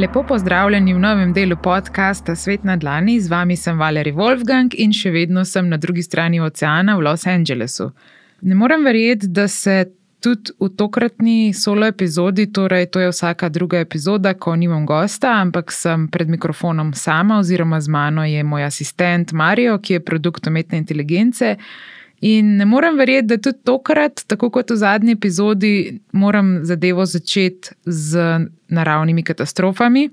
Lepo pozdravljeni v novem delu podcasta Svet na Dlani. Z vami sem Valerij Wolfgang in še vedno sem na drugi strani oceana v Los Angelesu. Ne morem verjeti, da se tudi v tokratni solo epizodi, torej to je vsaka druga epizoda, ko nimam gosta, ampak sem pred mikrofonom sama, oziroma z mano je moj asistent Mario, ki je produkt umetne inteligence. In ne morem verjeti, da tudi tokrat, tako kot v zadnji epizodi, moram zadevo začeti z naravnimi katastrofami.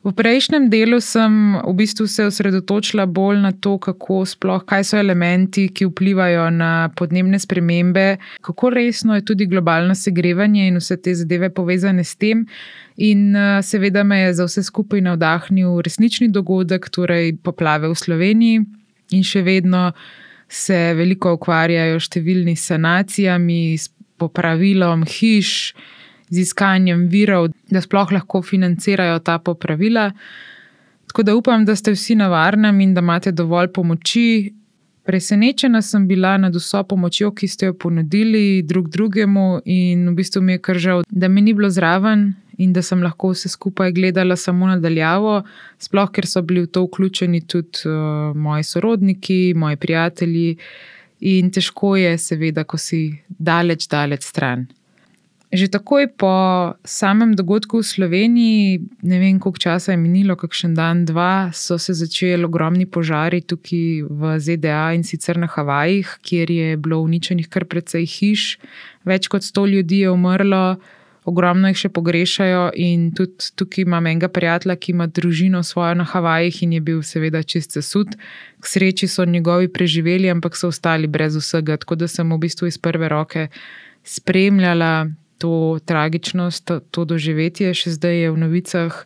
V prejšnjem delu sem v bistvu se osredotočila bolj na to, kako sploh, kaj so elementi, ki vplivajo na podnebne spremembe, kako resno je tudi globalno segrevanje in vse te zadeve povezane s tem. In seveda me je za vse skupaj navdahnil resnični dogodek, torej poplave v Sloveniji in še vedno se veliko ukvarjajo številni sanacijami, s popravilom hiš, z iskanjem virov, da sploh lahko financirajo ta popravila. Tako da upam, da ste vsi na varnem in da imate dovolj pomoči. Presenečena sem bila nad vso pomočjo, ki ste jo ponudili drug drugemu, in v bistvu mi je kar žal, da mi ni bilo zraven in da sem lahko vse skupaj gledala samo nadaljavo, sploh ker so bili v to vključeni tudi uh, moji sorodniki, moji prijatelji. In težko je, seveda, ko si daleč, daleč stran. Že takoj po samem dogodku v Sloveniji, ne vem, koliko časa je minilo, kakšen dan, dva, so se začeli ogromni požari tukaj v ZDA in sicer na Havajih, kjer je bilo uničenih kar precej hiš, več kot sto ljudi je umrlo, ogromno jih še pogrešajo. In tudi tukaj imam enega prijatelja, ki ima družino svojo na Havajih in je bil seveda čist sesud. K sreči so njegovi preživeli, ampak so ostali brez vsega. Tako da sem v bistvu iz prve roke spremljala to tragičnost, to, to doživetje, še zdaj je v novicah.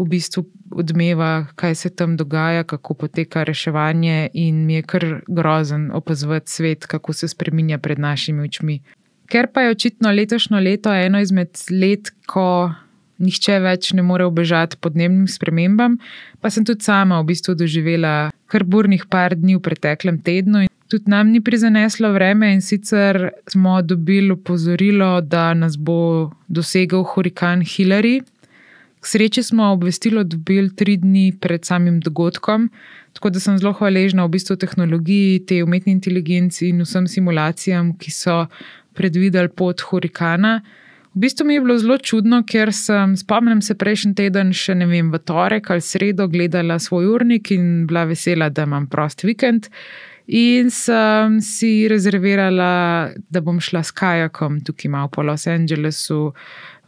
V bistvu odmeva, kaj se tam dogaja, kako poteka reševanje, in mi je kar grozen opazovati svet, kako se spremenja pred našimi očmi. Ker pa je očitno letošnje leto eno izmed let, ko nihče več ne more obežati podnebnim spremembam, pa sem tudi sama v bistvu doživela kar burnih par dni v preteklem tednu. Tudi nam ni prizaneslo vreme, in sicer smo dobili opozorilo, da nas bo dosegel hurikan Hillary. K sreči smo obvestilo dobili tri dni pred samim dogodkom, tako da sem zelo hvaležna v bistvu tehnologiji, te umetne inteligence in vsem simulacijam, ki so predvideli pot hurikana. V bistvu mi je bilo zelo čudno, ker sem, spomnim se, prejšnji teden, še ne vem, v torek ali sredo, gledala svoj urnik in bila vesela, da imam prost vikend. In sem si rezervirala, da bom šla s kajakom tukaj malo po Los Angelesu,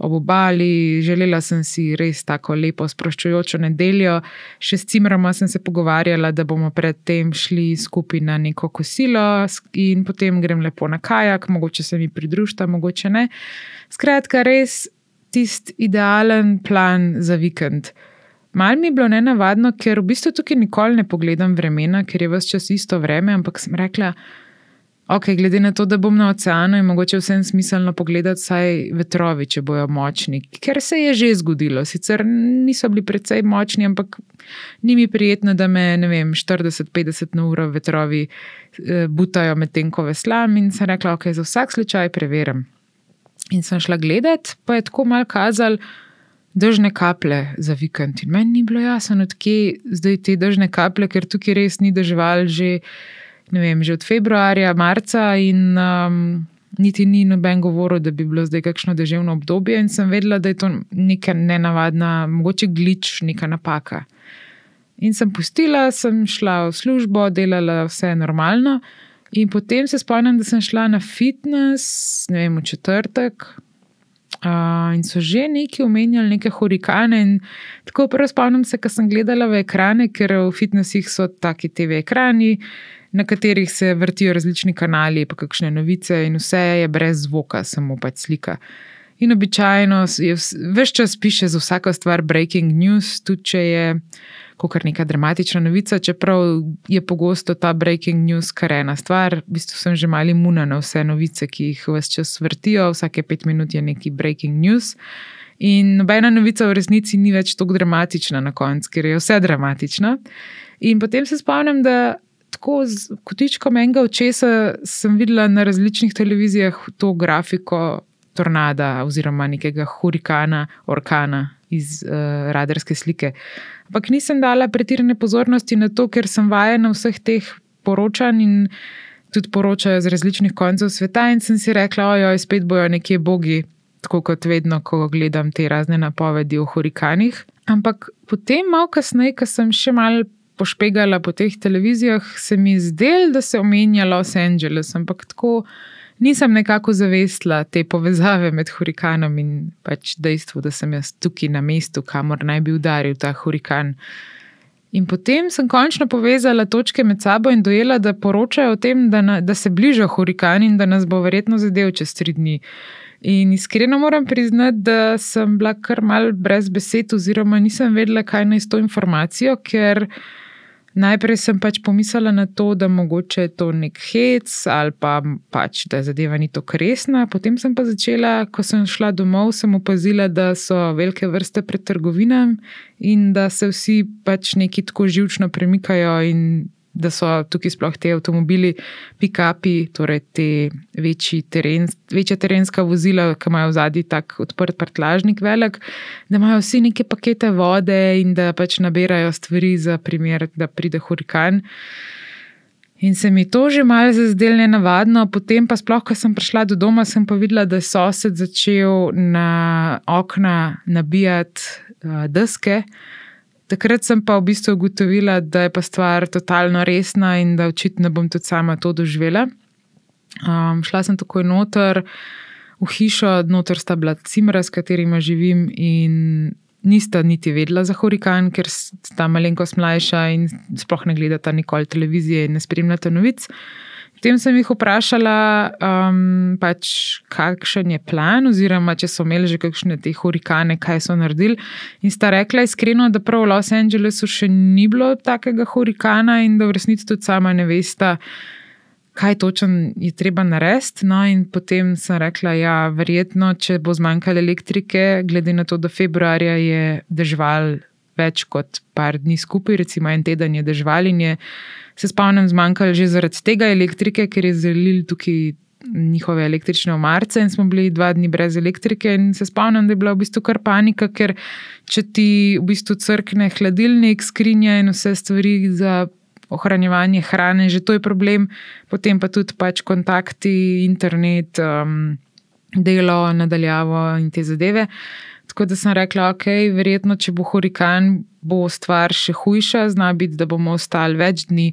ob obali. Želela sem si res tako lepo, sproščujočo nedeljo. Še s Cimrama sem se pogovarjala, da bomo predtem šli skupaj na neko kosilo in potem grem lepo na kajak, mogoče se mi pridružita, mogoče ne. Skratka, res tisti idealen plan za vikend. Mal mi je bilo nenavadno, ker v bistvu tukaj nikoli ne pogledam vremena, ker je vse čas isto vreme, ampak sem rekla, ok, glede na to, da bom na oceanu, je mogoče vsem smiselno pogledati vsaj vetrovi, če bojo močni. Ker se je že zgodilo, sicer niso bili precej močni, ampak ni mi prijetno, da me, ne vem, 40-50 na uro vetrovi eh, butajo med tem, ko veslam in sem rekla, ok, za vsak slučaj preverjam. In sem šla gledat, pa je tako mal kazal dežne kaplje za vikend. In meni ni bilo jasno, odkje zdaj te dežne kaplje, ker tukaj res ni dežval že, vem, že od februarja, marca in um, niti ni noben govoril, da bi bilo zdaj kakšno deževno obdobje. In sem vedela, da je to neka nenavadna, mogoče glič, neka napaka. In sem pustila, sem šla v službo, delala vse normalno. In potem se spomnim, da sem šla na fitness, ne vem, v četrtek, Uh, in so že neki omenjali neke hurikane. Tako prvo spomnim se, ko sem gledala v ekrane, ker v fitnesih so taki TV ekrani, na katerih se vrtijo različni kanali, pa kakšne novice, in vse je brez zvoka, samo pač slika. In običajno je vse čas piše za vsako stvar breaking news, tudi če je kot neka dramatična novica, čeprav je pogosto ta breaking news kar ena stvar. V bistvu sem že malo imuna na vse novice, ki jih vse čas vrtijo, vsake pet minut je neki breaking news. In nobena novica v resnici ni več tako dramatična na koncu, ker je vse dramatično. In potem se spomnim, da tako z kotičkom enega očesa sem videla na različnih televizijah to grafiko tornada oziroma nekega hurikana, orkana iz uh, radarske slike. Ampak nisem dala pretirane pozornosti na to, ker sem vajena vseh teh poročanj in tudi poročajo z različnih koncev sveta. In sem si rekla, ojoj, spet bojo nekje bogi, tako kot vedno, ko gledam te razne napovedi o hurikanih. Ampak potem, malo kasneje, ko sem še malo pošpegala po teh televizijah, se mi zdelo, da se omenja Los Angeles, ampak tako nisem nekako zavestila te povezave med hurikanom in pač dejstvo, da sem jaz tukaj na mestu, kamor naj bi udaril ta hurikan. In potem sem končno povezala točke med sabo in dojela, da poročajo o tem, da, na, da se bliža hurikan in da nas bo verjetno zadev čez tri dni. In iskreno moram priznati, da sem bila kar mal brez besed, oziroma nisem vedela, kaj naj s to informacijo, ker najprej sem pač pomislila na to, da mogoče je to nek hec ali pa pač, da zadeva ni tako resna. Potem sem pa začela, ko sem šla domov, sem opazila, da so velike vrste pred trgovinami in da se vsi pač neki tako živčno premikajo in da so tukaj sploh te avtomobili, pick-upi, torej te teren, večja terenska vozila, ki imajo v zadnji tak odprt prtlažnik velik, da imajo vsi neke pakete vode in da pač nabirajo stvari za primer, da pride hurikan. In se mi to že malo zazdelo nenavadno, potem pa sploh, ko sem prišla do doma, sem pa videla, da je sosed začel na okna nabijati uh, deske. Takrat sem pa v bistvu ugotovila, da je pa stvar totalno resna in da očitno bom tudi sama to doživela. Um, šla sem takoj noter v hišo, noter sta bila cimra, s katerima živim, in nista niti vedela za hurikan, ker sta malenkost mlajša in sploh ne gledata nikoli televizije in ne spremljata novic. Potem sem jih vprašala, um, pač, kakšen je plan, oziroma če so imeli že kakšne te hurikane, kaj so naredili. In sta rekla iskreno, da prav v Los Angelesu še ni bilo takega hurikana in da v resnici tudi sama ne veste, kaj točno je treba narediti. No, in potem sem rekla, da ja, verjetno, če bo zmanjkalo elektrike, glede na to, da februarja je dežval več kot par dni skupaj, recimo en teden je dežval in je se spomnim, zmanjkalo že zaradi tega elektrike, ker je zelil tukaj njihove električne omarce in smo bili dva dni brez elektrike. In se spomnim, da je bila v bistvu kar panika, ker če ti v bistvu crkne hladilnik, skrinja in vse stvari za ohranjevanje hrane, že to je problem, potem pa tudi pač kontakti, internet, um, delo, nadaljavo in te zadeve. Tako da sem rekla, ok, verjetno, če bo hurikan, bo stvar še hujša, zna biti, da bomo ostali več dni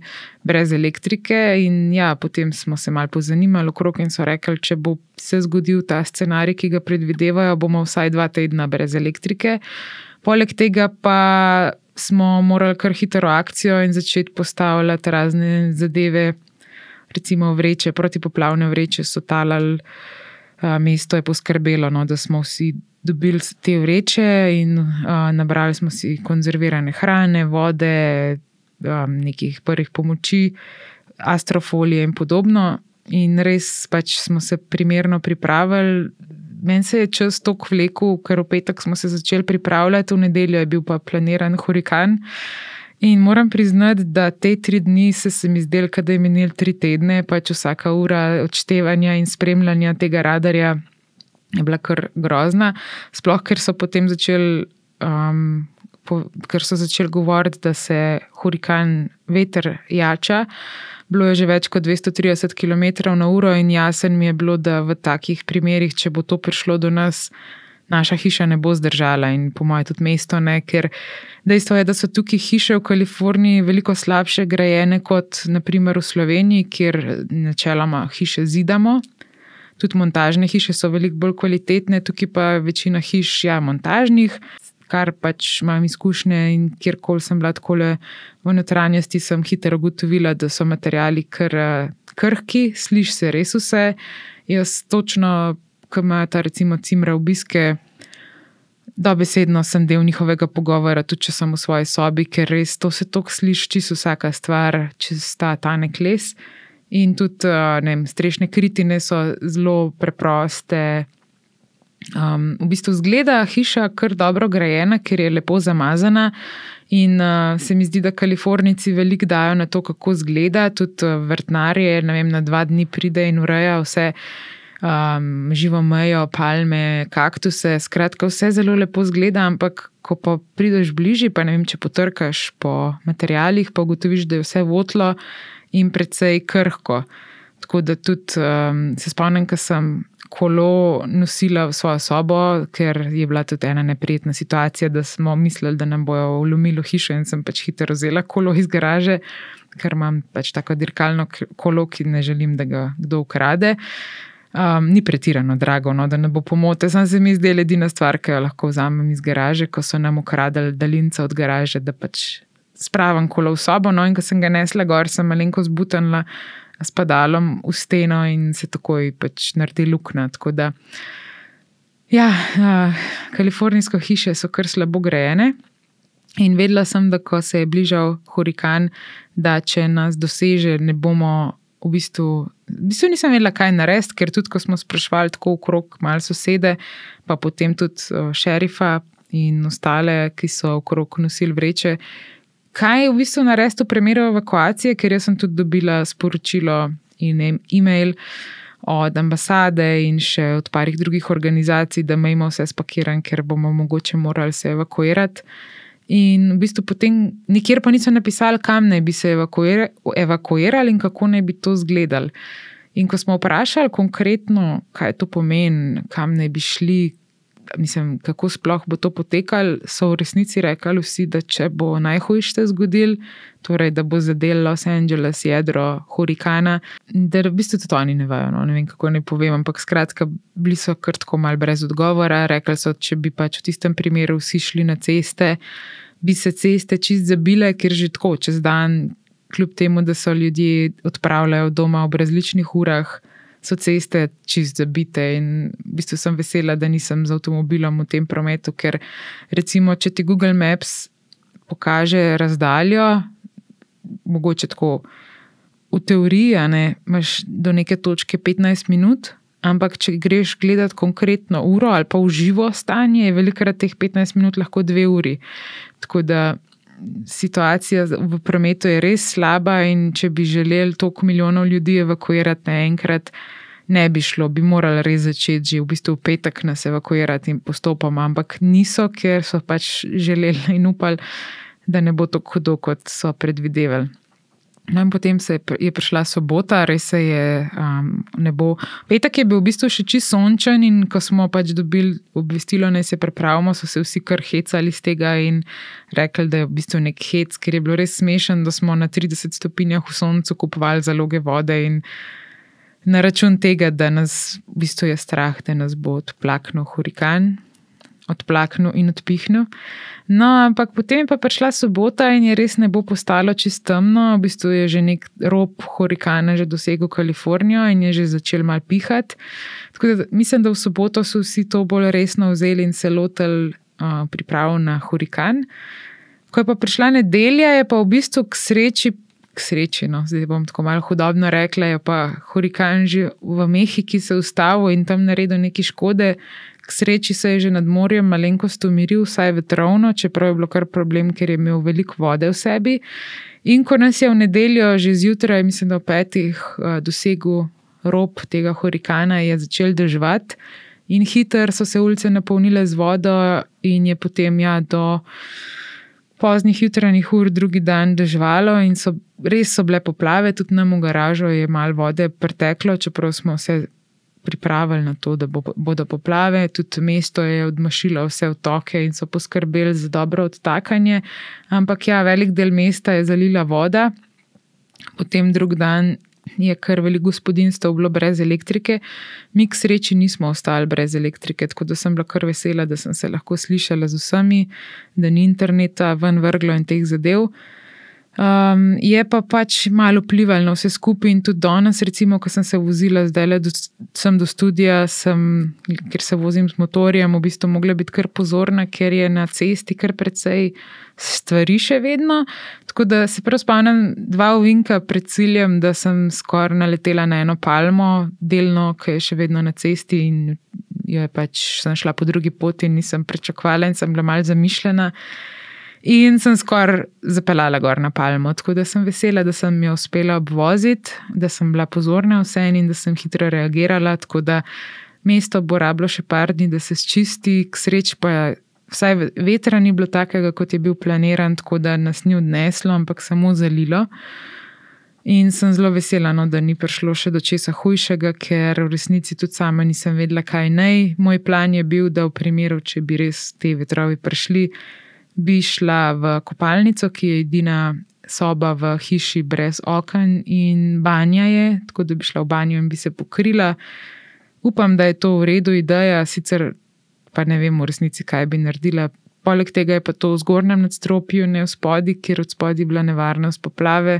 brez elektrike. In ja, potem smo se malo pozanimali okrog in so rekli, če bo se zgodil ta scenarij, ki ga predvidevajo, bomo vsaj dva tedna brez elektrike. Poleg tega pa smo morali kar hitro akcijo in začeti postavljati razne zadeve, recimo vreče, protipoplavne vreče so talali. Mesto je poskrbelo, no, da smo vsi dobili te vreče in uh, nabrali smo si konzervirane hrane, vode, um, nekih prvih pomoči, astrofolije in podobno. In res pač smo se primerno pripravili. Meni se je čas tako vlekel, ker v petek smo se začeli pripravljati, v nedeljo je bil pa planiran hurikan. In moram priznati, da te tri dni se, se mi zdel, da je minil tri tedne, pač vsaka ura odštevanja in spremljanja tega radarja je bila kar grozna. Sploh, ker so potem začeli. Um, po, ker so začeli govoriti, da se hurikan veter jača. Bilo je že več kot 230 km/h, in jasen mi je bilo, da v takih primerih, če bo to prišlo do nas, naša hiša ne bo zdržala in po mojem tudi mesto ne, ker dejstvo je, da so tukaj hiše v Kaliforniji veliko slabše grajene kot naprimer v Sloveniji, kjer načeloma hiše zidamo, tudi montažne hiše so veliko bolj kvalitetne, tukaj pa je večina hiš, ja, montažnih, kar pač imam izkušnje in kjerkoli sem bila tako v notranjosti, sem hitro ugotovila, da so materijali kr, krhki, sliši se res vse. Jaz točno, ko ima ta recimo cimra obiske. Dobesedno sem del njihovega pogovora, tudi če sem v svoji sobi, ker res to se tako sliši, čisto vsaka stvar, če sta ta nek les. In tudi vem, strešne kritine so zelo preproste. Um, v bistvu zgleda hiša kar dobro grajena, ker je lepo zamazana. In uh, se mi zdi, da Kalifornijci veliko dajo na to, kako zgleda. Tudi vrtnarje, ne vem, na dva dni pride in ureja vse. um, živo mejo, palme, kaktuse. Skratka, vse zelo lepo zgleda, ampak ko pa prideš bližje, pa ne vem, če potrkaš po materialih, pa ugotoviš, da je vse votlo in precej krhko. Tako da tudi um, se spomnim, ko sem kolo nosila v svojo sobo, ker je bila tudi ena neprijetna situacija, da smo mislili, da nam bojo vlomili hišo in sem pač hitro vzela kolo iz garaže, ker imam pač tako dirkalno kolo, ki ne želim, da ga kdo ukrade. Um, ni pretirano drago, no, da ne bo pomote. Sam se mi zdela edina stvar, ki jo lahko vzamem iz garaže, ko so nam ukradili daljince od garaže, da pač spravim kolo v sobo. No, in ko sem ga nesla gor, sem malenko zbutanila s padalom v steno in se takoj pač naredi luknja. Tako da, ja, uh, kalifornijske hiše so kar slabo grejene. In vedela sem, da ko se je bližal hurikan, da če nas doseže, ne bomo v bistvu. V bistvu nisem vedela, kaj narediti, ker tudi ko smo sprašvali tako okrog malo sosede, pa potem tudi šerifa in ostale, ki so okrog nosili vreče, kaj v bistvu narediti v primeru evakuacije, ker sem tudi dobila sporočilo in e-mail od ambasade in še od parih drugih organizacij, da imamo vse spakirano, ker bomo mogoče morali se evakuirati. In v bistvu potem nikjer pa niso napisali, kam naj bi se evakuirali in kako naj bi to izgledali. In ko smo vprašali konkretno, kaj to pomeni, kam naj bi šli, mislim, kako sploh bo to potekalo, so v resnici rekli vsi, da če bo najhujše zgodil, torej da bo zadel Los Angeles jedro hurikana, da v bistvu tudi oni ne vejo, no, ne vem kako naj povem, ampak skratka, bili so krtko mal brez odgovora, rekli so, če bi pač v tistem primeru vsi šli na ceste, bi se ceste čist zabile, ker že tako čez dan, kljub temu, da so ljudje odpravljajo doma ob različnih urah so ceste čist zabite. In v bistvu sem vesela, da nisem z avtomobilom v tem prometu, ker recimo, če ti Google Maps pokaže razdaljo, mogoče tako v teoriji, ne, imaš do neke točke 15 minut. Ampak, če greš gledati konkretno uro ali pa v živo stanje, je velikrat teh 15 minut lahko dve uri. Tako da situacija v prometu je res slaba, in če bi želeli toliko milijonov ljudi evakuirati naenkrat, ne bi šlo, bi morali res začeti že v bistvu v petek nas evakuirati in postopoma, ampak niso, ker so pač želeli in upali, da ne bo tako hudo, kot so predvidevali. No, in potem je, je prišla sobota, res se je um, nebo. Petek je bil v bistvu še čisto sončen, in ko smo pač dobili obvestilo, da se pripravimo, so se vsi kar hecali iz tega in rekli, da je v bistvu nek hec, ker je bilo res smešen, da smo na 30 stopinjah v soncu kupovali zaloge vode in na račun tega, da nas v bistvu je strah, da nas bo odplaknil hurikan odplaknil in odpihnil. No, ampak potem je pa prišla sobota in je res ne bo postalo čisto temno, v bistvu je že nek rob hurikana že dosegel Kalifornijo in je že začel mal pihati. Tako da mislim, da v soboto so vsi to bolj resno vzeli in se lotili uh, priprav na hurikan. Ko je pa prišla nedelja, je pa v bistvu k sreči. K sreči, no, zdaj bom tako malo hudobno rekla, je pa hurikan že v Mehiki se ustavil in tam naredil nekaj škode, K sreči se je že nad morjem malenkost umiril, vsaj vetrovno, čeprav je bilo kar problem, ker je imel veliko vode v sebi. In ko nas je v nedeljo, že zjutraj, mislim, da v petih, eh, dosegel rob tega hurikana, je začel dežvati, in hitro so se ulice napolnile z vodo, in je potem ja, do poznih jutranjih ur drugi dan dežvalo, in so res so bile poplave, tudi nam v garažo je malo vode preteklo, čeprav smo se pripravili na to, da bo, bodo poplave. Tudi mesto je odmašilo vse otoke in so poskrbeli za dobro odtakanje. Ampak ja, velik del mesta je zalila voda. Potem drug dan je kar veliko gospodinstv bilo brez elektrike. Mi k sreči nismo ostali brez elektrike, tako da sem bila kar vesela, da sem se lahko slišala z vsemi, da ni interneta ven vrglo in teh zadev. Um, je pa pač malo vplivalo na vse skupaj in tudi danes, recimo, ko sem se vozila zdaj le do, sem do studia, sem, ker se vozim z motorjem, v bistvu mogla biti kar pozorna, ker je na cesti kar precej stvari še vedno. Tako da se prav spomnim dva ovinka pred ciljem, da sem skoraj naletela na eno palmo, delno, ki je še vedno na cesti in jo je pač sem šla po drugi poti in nisem pričakovala in sem bila malce zamišljena. In sem skoraj zapeljala gor na Palmo, tako da sem vesela, da sem jo uspela obvoziti, da sem bila pozorna vse in da sem hitro reagirala. Tako da mesto bo rablo še par dni, da se sčisti, k sreči pa je. Vsaj vetra ni bilo takega, kot je bil planiran, tako da nas ni odneslo, ampak samo zalilo. In sem zelo vesela, no, da ni prišlo še do česa hujšega, ker v resnici tudi sama nisem vedela, kaj naj. Moj plan je bil, da v primeru, če bi res te vetrovi prišli, bi šla v kopalnico, ki je edina soba v hiši brez oken in banja je, tako da bi šla v banjo in bi se pokrila. Upam, da je to v redu ideja, sicer pa ne vem v resnici, kaj bi naredila. Poleg tega je pa to v zgornjem nadstropju, ne v spodnji, kjer od spodnji bila nevarnost poplave.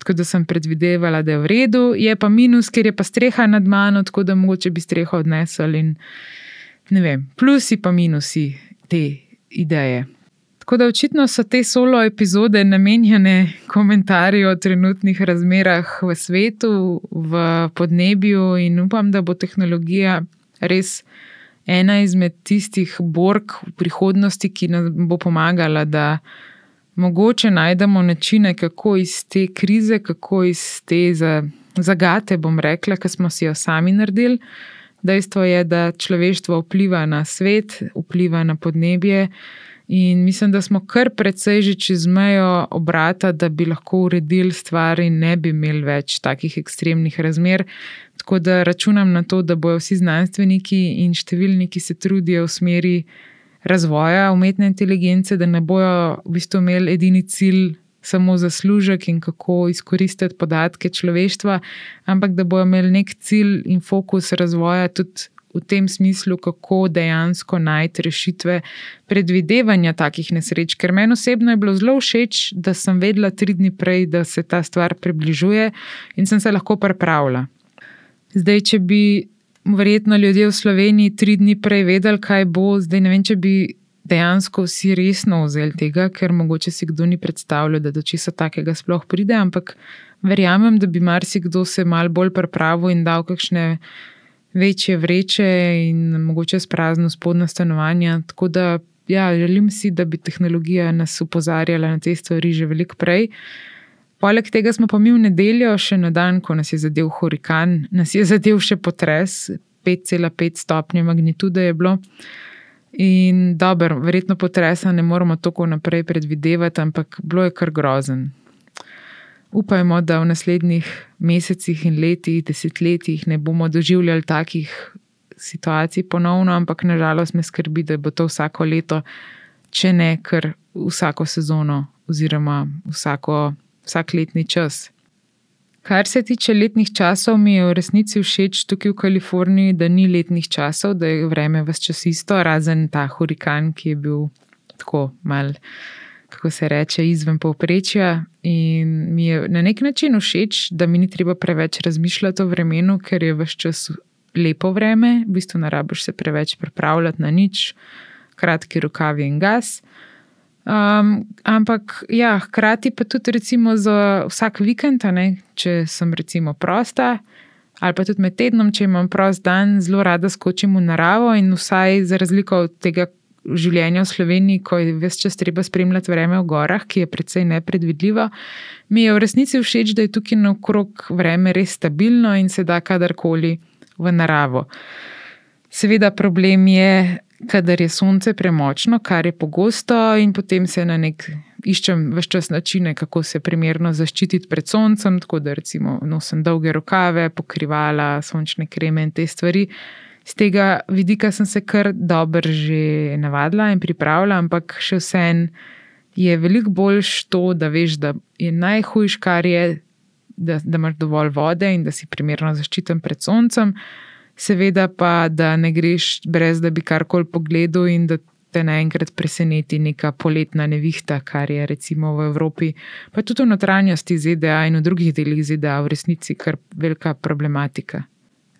Tako da sem predvidevala, da je v redu, je pa minus, ker je pa streha nad mano, tako da mogoče bi streho odnesel. In, ne vem, plusi pa minusi te ideje. Tako da očitno so te solo epizode namenjene komentarju o trenutnih razmerah v svetu, v podnebju, in upam, da bo tehnologija res ena izmed tistih borg v prihodnosti, ki nam bo pomagala, da mogoče najdemo načine, kako iz te krize, kako iz te zagate, bom rekla, ki smo si jo sami naredili. Dejstvo je, da človeštvo vpliva na svet, vpliva na podnebje. In mislim, da smo kar precej že čez mejo obrata, da bi lahko uredili stvari in ne bi imeli več takih ekstremnih razmer. Tako da računam na to, da bodo vsi znanstveniki in številni, ki se trudijo v smeri razvoja umetne inteligence, da ne bojo v bistvu imeli edini cilj samo zaslužek in kako izkoristiti podatke človeštva, ampak da bojo imeli nek cilj in fokus razvoja tudi. V tem smislu, kako dejansko najti rešitve predvidevanja takih nesreč. Ker meni osebno je bilo zelo všeč, da sem vedela tri dni prej, da se ta stvar približuje in sem se lahko pripravila. Zdaj, če bi verjetno ljudje v Sloveniji tri dni prej vedeli, kaj bo, zdaj ne vem, če bi dejansko vsi resno vzeli tega, ker mogoče si kdo ni predstavljal, da do česa takega sploh pride, ampak verjamem, da bi marsikdo se mal bolj pripravil in dal kakšne večje vreče in mogoče sprazno spodnja stanovanja. Tako da ja, želim si, da bi tehnologija nas upozarjala na te stvari že veliko prej. Poleg tega smo pa mi v nedeljo, še na dan, ko nas je zadev hurikan, nas je zadev še potres, 5,5 stopnje magnitude je bilo. In dobro, verjetno potresa ne moramo tako naprej predvidevati, ampak bilo je kar grozen. Upajmo, da v naslednjih mesecih in letih, desetletjih ne bomo doživljali takih situacij ponovno, ampak nažalost me skrbi, da bo to vsako leto, če ne kar vsako sezono oziroma vsako vsak letni čas. Kar se tiče letnih časov, mi je v resnici všeč tukaj v Kaliforniji, da ni letnih časov, da je vreme vse čas isto, razen ta hurikan, ki je bil tako mal, kako se reče, izven povprečja. In mi je na nek način všeč, da mi ni treba preveč razmišljati o vremenu, ker je vse čas lepo vreme, v bistvu ne rabiš se preveč pripravljati na nič, kratki rokavi in gas. Um, ampak, ja, hkrati pa tudi recimo za vsak vikend, ne, če sem recimo prosta, ali pa tudi med tednom, če imam prost dan, zelo rada skočim v naravo in vsaj za razliko od tega življenja v Sloveniji, ko je ves čas treba spremljati vreme v gorah, ki je precej nepredvidljivo, mi je v resnici všeč, da je tukaj naokrog vreme res stabilno in se da kadarkoli v naravo. Seveda, problem je, kadar je sonce premočno, kar je pogosto, in potem se na nek iščem vse čas načine, kako se primerno zaščititi pred soncem, tako da recimo nosim dolge rokave, pokrivala, sončne kreme in te stvari. Z tega vidika sem se kar dobro že navadila in pripravila, ampak še vsem je veliko bolj to, da veš, da je najhujš, kar je, da, da imaš dovolj vode in da si primerno zaščiten pred soncem seveda pa, da ne greš brez da bi karkoli pogledal in da te naenkrat preseneti neka poletna nevihta, kar je recimo v Evropi, pa tudi v notranjosti ZDA in v drugih delih ZDA v resnici kar velika problematika.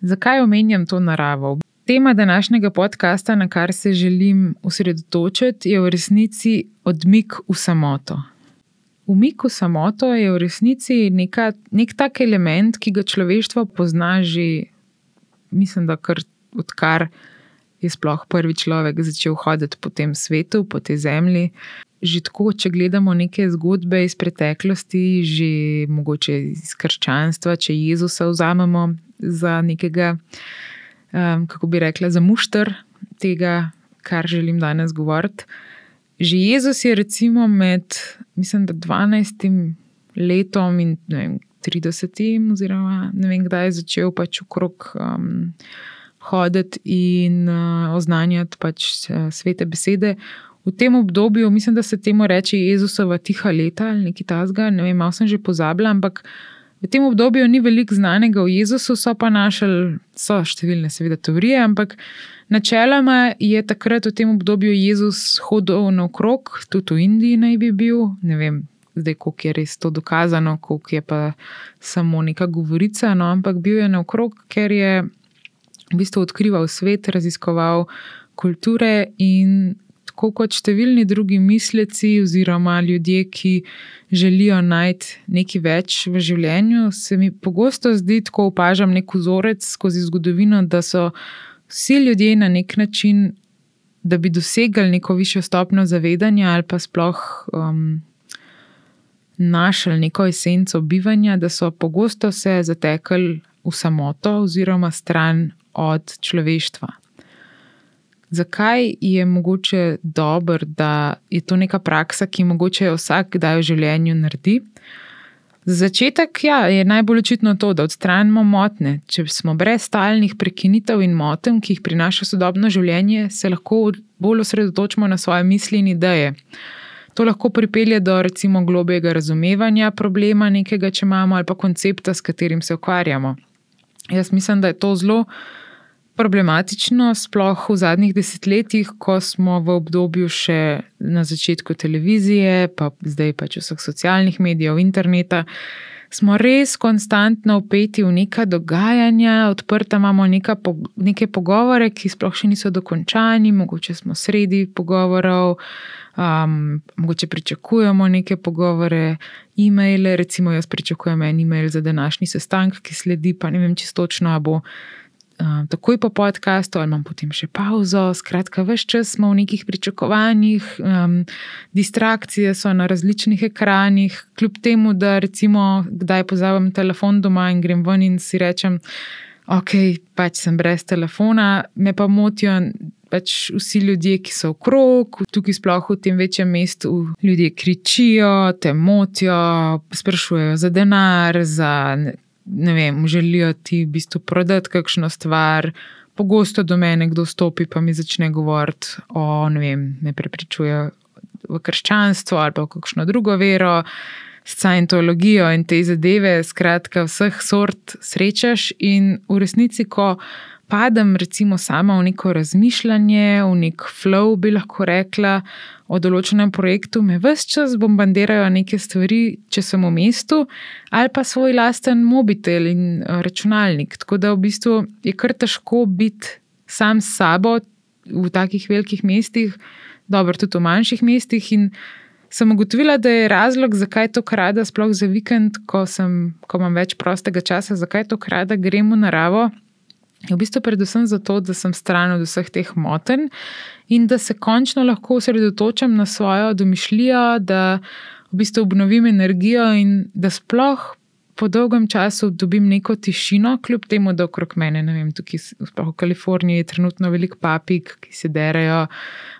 Zakaj omenjam to naravo? Tema današnjega podcasta, na kar se želim osredotočiti, je v resnici odmik v samoto. Umik v samoto je v resnici neka, nek tak element, ki ga človeštvo pozna že mislim, da kar odkar je sploh prvi človek začel hoditi po tem svetu, po tej zemlji. že tako, če gledamo neke zgodbe iz preteklosti, že mogoče iz krščanstva, če Jezusa vzamemo za nekega, um, kako bi rekla, za mušter tega, kar želim danes govoriti. Že Jezus je recimo med, mislim, da 12 letom in vem, 30, oziroma ne vem, kdaj je začel pač okrog um, hoditi in uh, oznanjati pač uh, svete besede. V tem obdobju, mislim, da se temu reče Jezusova tiha leta ali nekaj tasga, ne vem, malo sem že pozabila, ampak v tem obdobju ni veliko znanega o Jezusu, so pa našli, so številne, seveda, teorije, ampak načeloma je takrat v tem obdobju Jezus hodil naokrog, tudi v Indiji naj bi bil, ne vem, zdaj, koliko je res to dokazano, koliko je pa samo neka govorica, no, ampak bil je naokrog, ker je v bistvu odkrival svet, raziskoval kulture in tako kot številni drugi misleci, oziroma ljudje, ki želijo najti nekaj več v življenju, se mi pogosto zdi, ko opažam nek vzorec skozi zgodovino, da so vsi ljudje na nek način, da bi dosegli neko višjo stopnjo zavedanja ali pa sploh. Um, Našli neko esenco bivanja, da so pogosto se zatekli v samoto, oziroma stran od človeštva zakaj je mogoče dobro, da je to neka praksa, ki mogoče vsak kdaj v življenju naredi. Za začetek ja, je najbolj očitno to, da odstranimo motne. Če smo brez stalnih prekinitev in motenj, ki jih prinaša sodobno življenje, se lahko bolj osredotočimo na svoje misli in ideje. To lahko pripelje do recimo globjega razumevanja problema nekega, če imamo, ali pa koncepta, s katerim se ukvarjamo. Jaz mislim, da je to zelo problematično, sploh v zadnjih desetletjih, ko smo v obdobju še na začetku televizije, pa zdaj pač vseh socialnih medijev, interneta. Smo res konstantno upeti v neka dogajanja, odprta imamo neka, neke pogovore, ki sploh še niso dokončani, mogoče smo sredi pogovorov, um, mogoče pričakujemo neke pogovore, e-maile. Recimo, jaz pričakujem en e-mail za današnji sestanek, ki sledi, pa ne vem čistočno, ali bo uh, takoj po podkastu, ali imam potem še pauzo. Skratka, vse čas smo v nekih pričakovanjih, um, distrakcije so na različnih ekranih, kljub temu, da recimo, kdaj pozavem telefon doma in grem ven in si rečem, ok, pač sem brez telefona, me pa motijo. Pač vsi ljudje, ki so okrog, tukaj sploh v tem večjem mestu, ljudje kričijo, te motijo, sprašujejo za denar, za ne vem, želijo ti v bistvu prodati kakšno stvar. Pogosto do mene kdo stopi in mi začne govoriti o, ne vem, me prepričuje v krščanstvo ali pa v kakšno drugo vero, scientologijo in te zadeve. Skratka, vseh sort srečaš in v resnici, ko padem, recimo, sama v neko razmišljanje, v nek flow, bi lahko rekla, o določenem projektu, me vse čas bombardirajo neke stvari, če sem v mestu, ali pa svoj lasten mobitel in eh, računalnik. Tako da v bistvu je kar težko biti sam s sabo v takih velikih mestih, dobro, tudi v manjših mestih. In sem ugotovila, da je razlog, zakaj to krada, sploh za vikend, ko, sem, ko imam več prostega časa, zakaj to krada, gremo v naravo. Je v bistvu predvsem zato, da sem stran od vseh teh motenj in da se končno lahko osredotočam na svojo domišljijo, da v bistvu obnovim energijo in da sploh po dolgem času dobim neko tišino, kljub temu, da okrog mene, ne vem, tukaj v Kaliforniji je trenutno veliko papig, ki se derajo,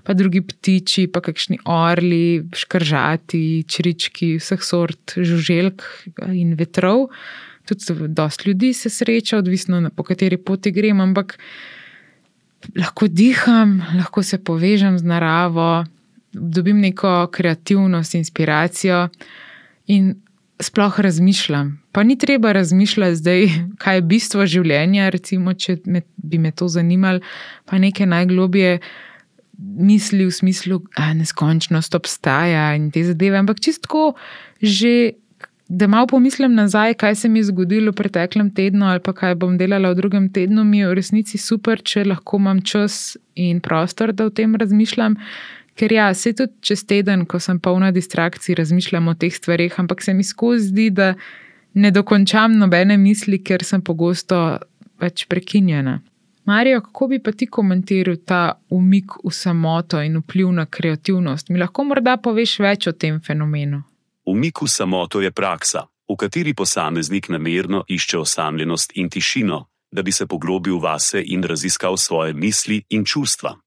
pa drugi ptiči, pa kakšni orli, škržati, črički, vseh sort žuželk in vetrov tudi dosta ljudi se sreča, odvisno po kateri poti grem, ampak lahko diham, lahko se povežem z naravo, dobim neko kreativnost, inspiracijo in sploh razmišljam. Pa ni treba razmišljati zdaj, kaj je bistvo življenja, recimo, če me, bi me to zanimalo, pa nekaj najglobje. Misli v smislu, da neskončnost obstaja in te zadeve, ampak čisto že da malo pomislim nazaj, kaj se mi je zgodilo v preteklem tednu ali pa kaj bom delala v drugem tednu, mi je v resnici super, če lahko imam čas in prostor, da o tem razmišljam. Ker ja, se tudi čez teden, ko sem polna distrakcij, razmišljam o teh stvarih, ampak se mi skozi zdi, da ne dokončam nobene misli, ker sem pogosto več prekinjena. Marijo, kako bi pa ti komentiral ta umik v samoto in vpliv na kreativnost? Mi lahko morda poveš več o tem fenomenu? Umik v samoto je praksa, v kateri posameznik namerno išče osamljenost in tišino, da bi se poglobil vase in raziskal svoje misli in čustva.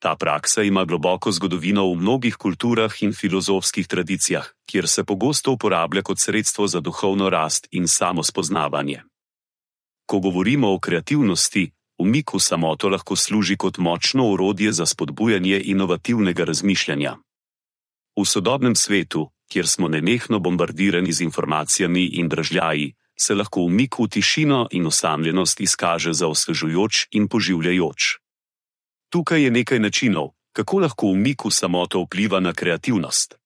Ta praksa ima globoko zgodovino v mnogih kulturah in filozofskih tradicijah, kjer se pogosto uporablja kot sredstvo za duhovno rast in samospoznavanje. Ko govorimo o kreativnosti, umik v samoto lahko služi kot močno orodje za spodbujanje inovativnega razmišljanja. V sodobnem svetu, kjer smo nenehno bombardirani z informacijami in dražljaji, se lahko umik v tišino in osamljenost izkaže za osvežujoč in poživljajoč. Tukaj je nekaj načinov, kako lahko umik v samoto vpliva na kreativnost.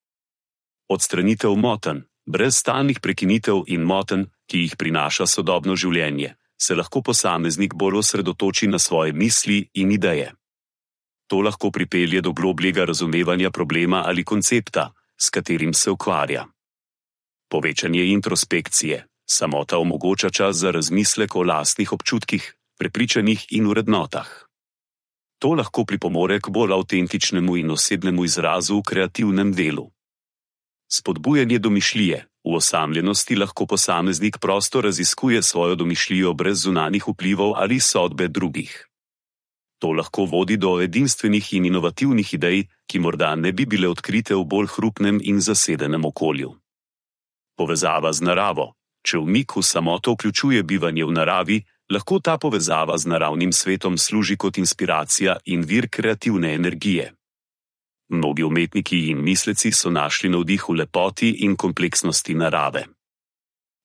Odstranitev moten, brez stalnih prekinitev in moten, ki jih prinaša sodobno življenje, se lahko posameznik bolj osredotoči na svoje misli in ideje. To lahko pripelje do globljega razumevanja problema ali koncepta, s katerim se ukvarja. Povečanje introspekcije, samota omogoča čas za razmislek o lastnih občutkih, prepričanjih in urednotah. To lahko pripomore k bolj avtentičnemu in osebnemu izrazu v kreativnem delu. Spodbujanje domišljije v osamljenosti lahko posameznik prosto raziskuje svojo domišljijo brez zunanjih vplivov ali sodbe drugih. To lahko vodi do edinstvenih in inovativnih idej, ki morda ne bi bile odkrite v bolj hrupnem in zasedenem okolju. Povezava z naravo. Če v samoto vključuje bivanje v naravi, lahko ta povezava z naravnim svetom služi kot inspiracija in vir kreativne energije. Mnogi umetniki in misleci so našli navdih v lepoti in kompleksnosti narave.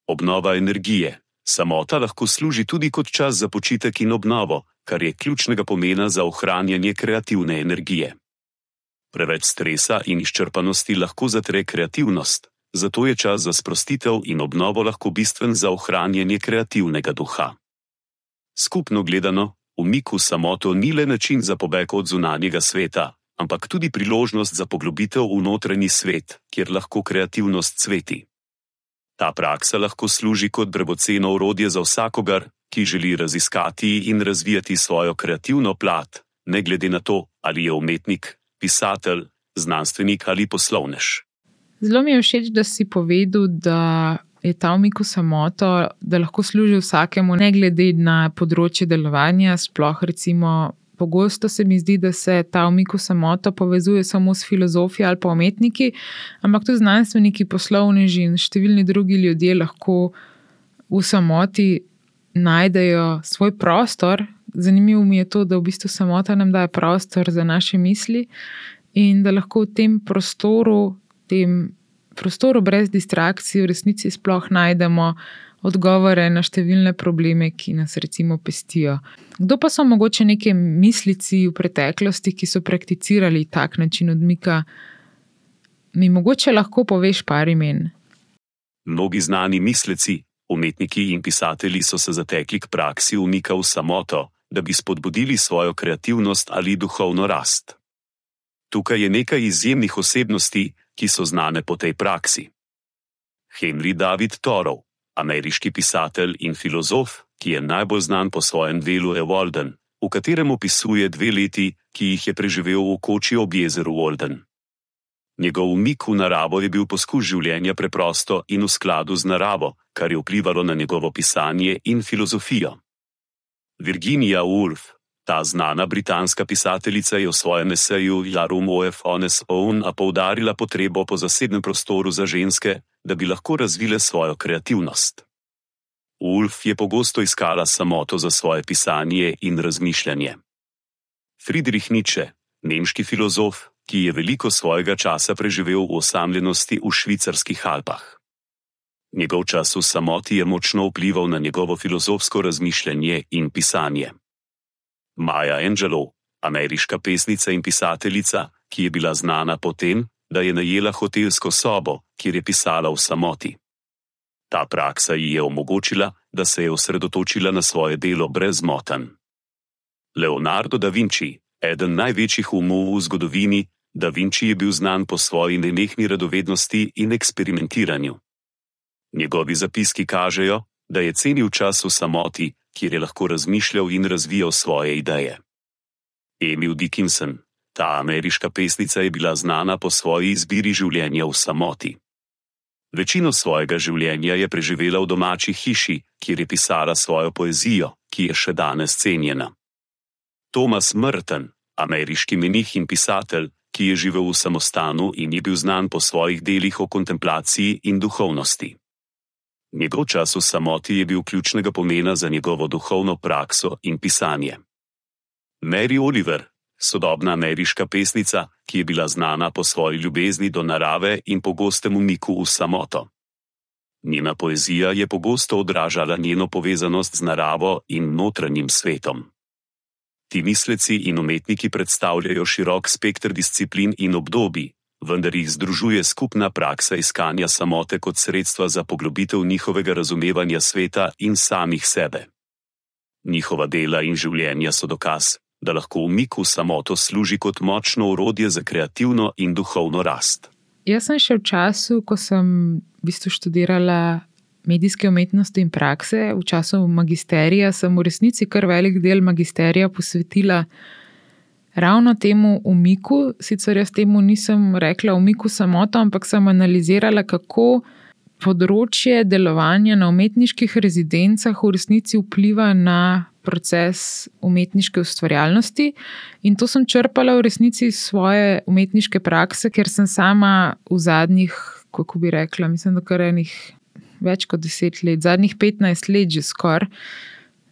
Obnova energije. Samota lahko služi tudi kot čas za počitek in obnovo, kar je ključnega pomena za ohranjanje kreativne energije. Preveč stresa in izčrpanosti lahko zatre kreativnost, zato je čas za sprostitev in obnovo lahko bistven za ohranjanje kreativnega duha. Skupno gledano, umik v samoto ni le način za pobeg od zunanjega sveta, ampak tudi priložnost za poglobitev v notranji svet, kjer lahko kreativnost cveti. Ta praksa lahko služi kot dragoceno orodje za vsakogar, ki želi raziskati in razvijati svojo kreativno plat, ne glede na to, ali je umetnik, pisatelj, znanstvenik ali poslovnež. Zelo mi je všeč, da si povedal, da je ta umik v samoto, da lahko služi vsakemu, ne glede na področje delovanja, sploh recimo. Pogosto se mi zdi, da se ta umik v samoto povezuje samo s filozofi ali pa umetniki, ampak tudi znanstveniki, poslovneži in številni drugi ljudje lahko v samoti najdejo svoj prostor. Zanimivo mi je to, da v bistvu samota nam daje prostor za naše misli in da lahko v tem prostoru, tem prostoru brez distrakcij, v resnici sploh najdemo odgovore na številne probleme, ki nas recimo pestijo. Kdo pa so mogoče neke mislici v preteklosti, ki so prakticirali tak način odmika? Mi mogoče lahko poveš par imen. Mnogi znani mislici, Umetniki in pisatelji so se zatekli k praksi umika v samoto, da bi spodbudili svojo kreativnost ali duhovno rast. Tukaj je nekaj izjemnih osebnosti, ki so znane po tej praksi. Henry David Thoreau, ameriški pisatelj in filozof, ki je najbolj znan po svojem delu Evolden, v katerem opisuje dve leti, ki jih je preživel v koči ob jezeru Walden. Njegov umik v naravo je bil poskus življenja preprosto in v skladu z naravo, kar je vplivalo na njegovo pisanje in filozofijo. Virginia Woolf, ta znana britanska pisateljica, je v svojem eseju Jarum of Honest Own poudarila potrebo po zasebnem prostoru za ženske, da bi lahko razvile svojo kreativnost. Woolf je pogosto iskala samoto za svoje pisanje in razmišljanje. Friedrich Nietzsche, nemški filozof, ki je veliko svojega časa preživel v osamljenosti v švicarskih Alpah. Njegov čas v samoti je močno vplival na njegovo filozofsko razmišljanje in pisanje. Maja Angelou, ameriška pesnica in pisateljica, ki je bila znana po tem, da je najela hotelsko sobo, kjer je pisala v samoti. Ta praksa ji je omogočila, da se je osredotočila na svoje delo brez moten. Leonardo da Vinci, eden največjih umov v zgodovini, Da Vinci je bil znan po svoji nenehni radovednosti in eksperimentiranju. Njegovi zapiski kažejo, da je cenil čas v samoti, kjer je lahko razmišljal in razvijal svoje ideje. Emil Dickinson, ta ameriška pesnica, je bila znana po svoji izbiri življenja v samoti. Večino svojega življenja je preživela v domači hiši, kjer je pisala svojo poezijo, ki je še danes cenjena. Thomas Merton, ameriški menih in pisatelj, ki je živel v samostanu in je bil znan po svojih delih o kontemplaciji in duhovnosti. Njegov čas v samoti je bil ključnega pomena za njegovo duhovno prakso in pisanje. Mary Oliver, sodobna ameriška pesnica, ki je bila znana po svoji ljubezni do narave in pogostem umiku v samoto. Njena poezija je pogosto odražala njeno povezanost z naravo in notranjim svetom. Ti misleci in umetniki predstavljajo širok spektr disciplin in obdobij, vendar jih združuje skupna praksa iskanja samote kot sredstva za poglobitev njihovega razumevanja sveta in samih sebe. Njihova dela in življenja so dokaz, da lahko umik v samoto služi kot močno orodje za kreativno in duhovno rast. Jaz sem še v času, ko sem v bistvu študirala medijske umetnosti in prakse, v času magisterija, sem v resnici kar velik del magisterija posvetila ravno temu umiku. Sicer jaz temu nisem rekla umiku samoto, ampak sem analizirala, kako področje delovanja na umetniških rezidencah v resnici vpliva na proces umetniške ustvarjalnosti. In to sem črpala v resnici iz svoje umetniške prakse, ker sem sama v zadnjih, kako bi rekla, mislim, da kar enih več kot deset let, zadnjih 15 let že skoraj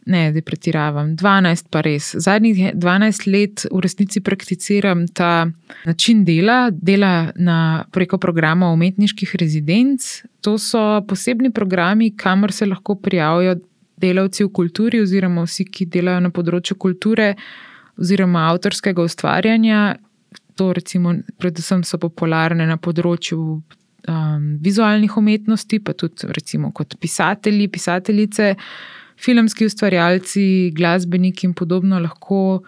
ne, da pretiravam, 12 pa res. Zadnjih 12 let v resnici prakticiram ta način dela, dela na, preko programa umetniških rezidenc. To so posebni programi, kamor se lahko prijavijo delavci v kulturi, oziroma vsi, ki delajo na področju kulture oziroma avtorskega ustvarjanja. To, recimo, predvsem so popularne na področju um, vizualnih umetnosti, pa tudi, recimo, kot pisatelji, pisateljice filmski ustvarjalci, glasbeniki in podobno lahko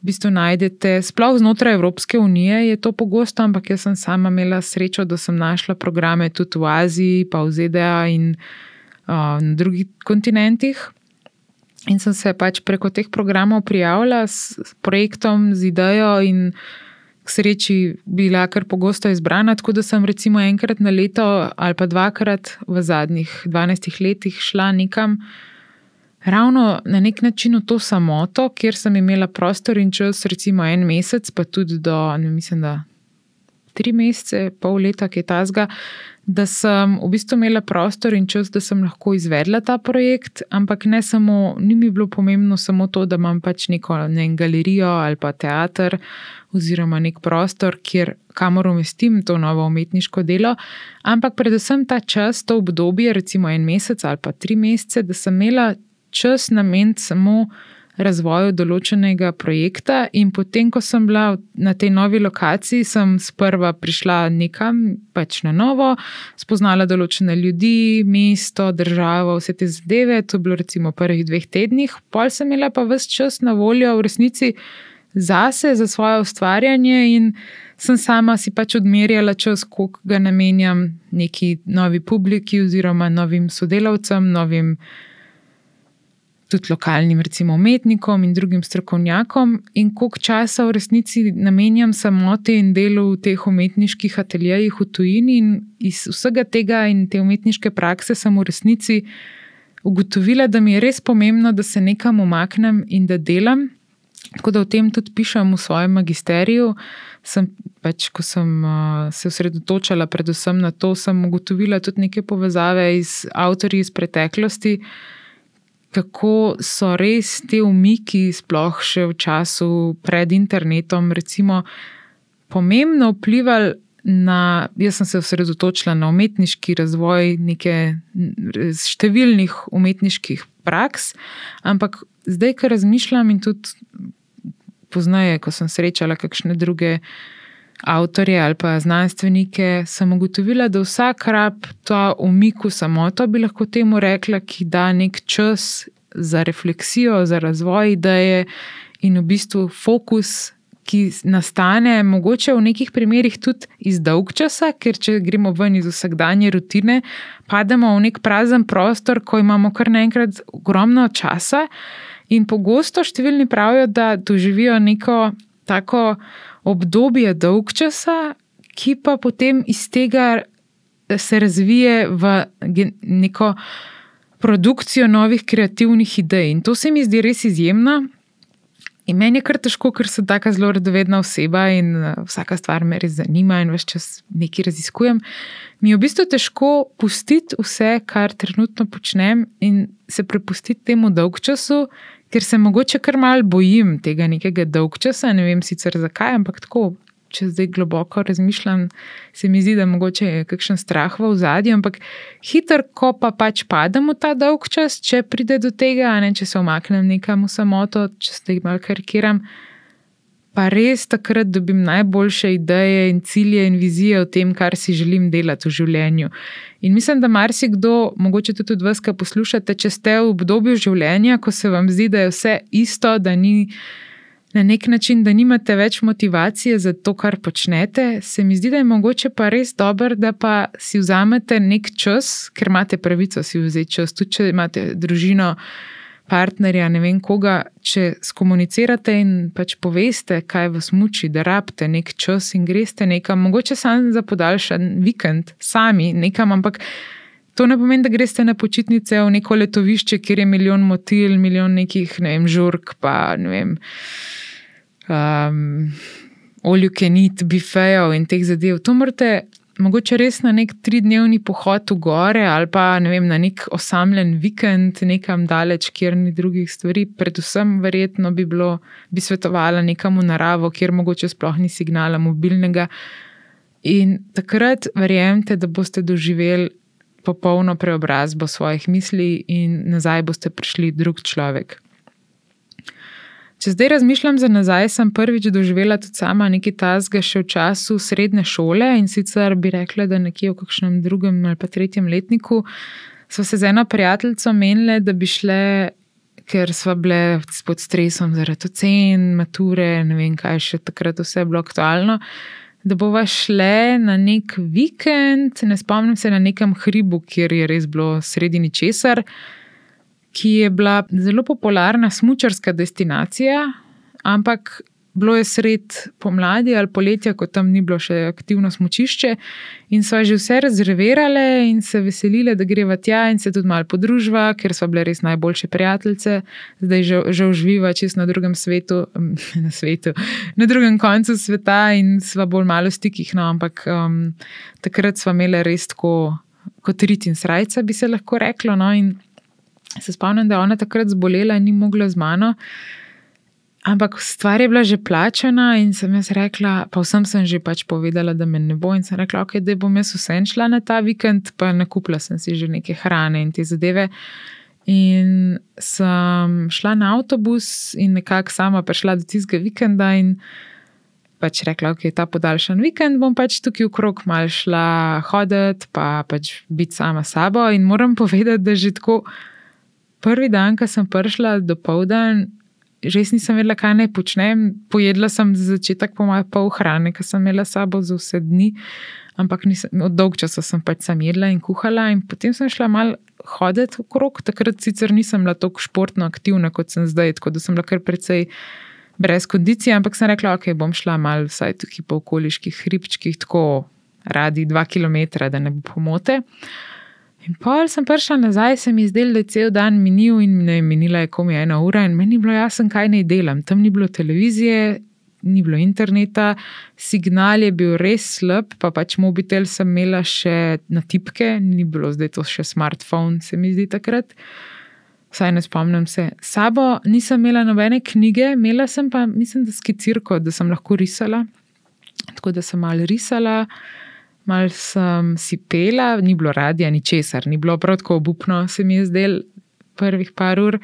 v bistvu najdete. Sploh znotraj Evropske unije je to pogosto, ampak jaz sem sama imela srečo, da sem našla programe tudi v Aziji, pa v ZDA in uh, na drugih kontinentih. In sem se pač preko teh programov prijavila s projektom, z idejo in. K sreči bila kar pogosto izbrana, tako da sem recimo enkrat na leto ali pa dvakrat v zadnjih 12 letih šla nekam, ravno na nek način v to samoto, kjer sem imela prostor in čas, recimo en mesec, pa tudi do, ne mislim, da tri mesece, pol leta, ki je ta zga, da sem v bistvu imela prostor in čas, da sem lahko izvedla ta projekt, ampak ne samo, ni mi bilo pomembno samo to, da imam pač neko ne, galerijo ali pa teater. Oziroma, nek prostor, kjer kamor umestim to novo umetniško delo, ampak predvsem ta čas, to obdobje, recimo en mesec ali pa tri mesece, da sem imela čas nameniti samo razvoju določenega projekta. In potem, ko sem bila na tej novi lokaciji, sem sprva prišla nekam, pač na novo, spoznala določene ljudi, mesto, državo, vse te zadeve. To je bilo recimo v prvih dveh tednih, pol sem imela pa vse čas na voljo v resnici zase, za svoje ustvarjanje. In sem sama si pač odmerjala čas, koliko ga namenjam neki novi publiki, oziroma novim sodelavcem, novim tudi lokalnim, recimo, umetnikom in drugim strokovnjakom, in koliko časa v resnici namenjam samoti in delu v teh umetniških ateljejih v tujini. In iz vsega tega in te umetniške prakse sem v resnici ugotovila, da mi je res pomembno, da se nekam umaknem in da delam. Tako da o tem tudi pišem v svojem magisteriju. Sem pač, ko sem uh, se osredotočala predvsem na to, sem ugotovila tudi neke povezave z avtorji iz preteklosti kako so res te umiki, sploh še v času pred internetom, recimo, pomembno vplivali na. Jaz sem se osredotočila na umetniški razvoj neke številnih umetniških praks, ampak zdaj, ko razmišljam in tudi poznaje, ko sem srečala kakšne druge avtorje ali pa znanstvenike, sem ugotovila, da vsak rab ta umik v samoto, bi lahko temu rekla, ki da nek čas za refleksijo, za razvoj ideje in v bistvu fokus, ki nastane mogoče v nekih primerjih tudi iz dolg časa, ker če gremo ven iz vsakdanje rutine, pademo v nek prazen prostor, ko imamo kar naenkrat ogromno časa. In pogosto številni pravijo, da doživijo neko tako obdobje dolg časa, ki pa potem iz tega se razvije v neko produkcijo novih kreativnih idej. In to se mi zdi res izjemno. In meni je kar težko, ker sem tako zelo radovedna oseba in eh, vsaka stvar me res zanima in več čas nekaj raziskujem. Mi je v bistvu težko pustiti vse, kar trenutno počnem in se prepustiti temu dolgčasu, ker se mogoče kar mal bojim tega nekega dolgčasa. Ne vem sicer zakaj, ampak tako če zdaj globoko razmišljam, se mi zdi, da mogoče je kakšen strah v zadju, ampak hitro, ko pa pač padem v ta dolg čas, če pride do tega, ne, če se omaknem nekam v samoto, če se jih malo karikiram. Pa res takrat dobim najboljše ideje in cilje in vizije o tem, kar si želim delati v življenju. In mislim, da marsikdo, mogoče tudi od vas, ki poslušate, če ste v obdobju življenja, ko se vam zdi, da je vse isto, da ni na nek način, da nimate več motivacije za to, kar počnete, se mi zdi, da je mogoče pa res dobro, da pa si vzamete nek čas, ker imate pravico si vzeti čas, tudi če imate družino, partnerja, ne vem koga, če skomunicirate in pač poveste, kaj vas muči, da rabite nek čas in greste nekam, mogoče samo za podaljšan vikend, sami nekam, ampak. To ne pomeni, da greste na počitnice v neko letovišče, kjer je milijon motil, milijon nekih, ne vem, žurk, pa ne vem um, oljukenit, bifejev in teh zadev. To morate mogoče res na nek tridnevni pohod v gore ali pa ne vem, na nek osamljen vikend, nekam daleč, kjer ni drugih stvari. Predvsem, verjetno bi bilo, bi svetovala nekam v naravo, kjer mogoče sploh ni signala mobilnega. In takrat verjemite, da boste doživeli popolno preobrazbo svojih misli, in nazaj boste prišli drug človek. Če zdaj razmišljam za nazaj, sem prvič doživela tudi sama nekaj tasga še v času srednje šole in sicer bi rekla, da nekje v kakšnem drugem ali pa tretjem letniku smo se z eno prijateljico menile, da bi šle, ker smo bile pod stresom zaradi ocen, mature, ne vem kaj še takrat vse bilo aktualno. Da bova šle na nek vikend, ne spomnim se na nekem hribu, kjer je res bilo sredi ničesar ki je bila zelo popularna smočarska destinacija, ampak bilo je sred pomladi ali poletja, ko tam ni bilo še aktivno smočišče, in so že vse rezervirale in se veselile, da greva tja in se tudi malo podružva, ker so bile res najboljše prijateljice, zdaj že, že uživa čist na drugem svetu, na svetu, na drugem koncu sveta in sva bolj malo v stikih, no, ampak um, takrat sva imela res tako. Kot rit in srca, bi se lahko reklo. No, se spomnim, da je ona takrat zbolela in ni mogla z mano. Ampak stvar je bila že plačena, in sem jaz rekla, pa vsem sem že pač povedala, da me ne bo. In sem rekla, okay, da bom jaz vsem šla na ta vikend, pa nakupila sem si že neke hrane in te zadeve. In sem šla na avtobus in nekako sama prišla do tistega vikenda. In pač rekla, da okay, je ta podaljšan vikend, bom pač tukaj okrog mal šla hoditi, pa pač biti sama sabo. In moram povedati, da že tako prvi dan, ko sem prišla do povdan, že nisem vedela, kaj naj počnem. Pojedla sem za začetek pol hrane, ki sem imela sabo za vse dni, ampak nisem, od dolg časa sem pač sam jedla in kuhala. In potem sem šla mal hoditi okrog. Takrat sicer nisem bila tako športno aktivna, kot sem zdaj, tako da sem kar precej. Brez kondicije, ampak sem rekla, okay, bom šla malo vsaj tukaj po okoliških hribčkih, tako radi dva km, da ne bo pomote. In pol sem prišla nazaj, se mi zdelo, da je cel dan minil in ne, minila je komi ena ura, in meni je bilo jasno, kaj naj delam. Tam ni bilo televizije, ni bilo interneta, signal je bil res slab, pa pač mobitel sem imela še na tipke, ni bilo zdaj to še smartphone, se mi zdi takrat. Vsaj ne spomnim se. Sabo nisem imela nobene knjige, imela sem pa, mislim, da skicirko, da sem lahko risala. Tako da sem malo risala mal sem si pela, ni bilo radia, ni česar, ni bilo prav tako obupno, se mi je zdel prvih par ur.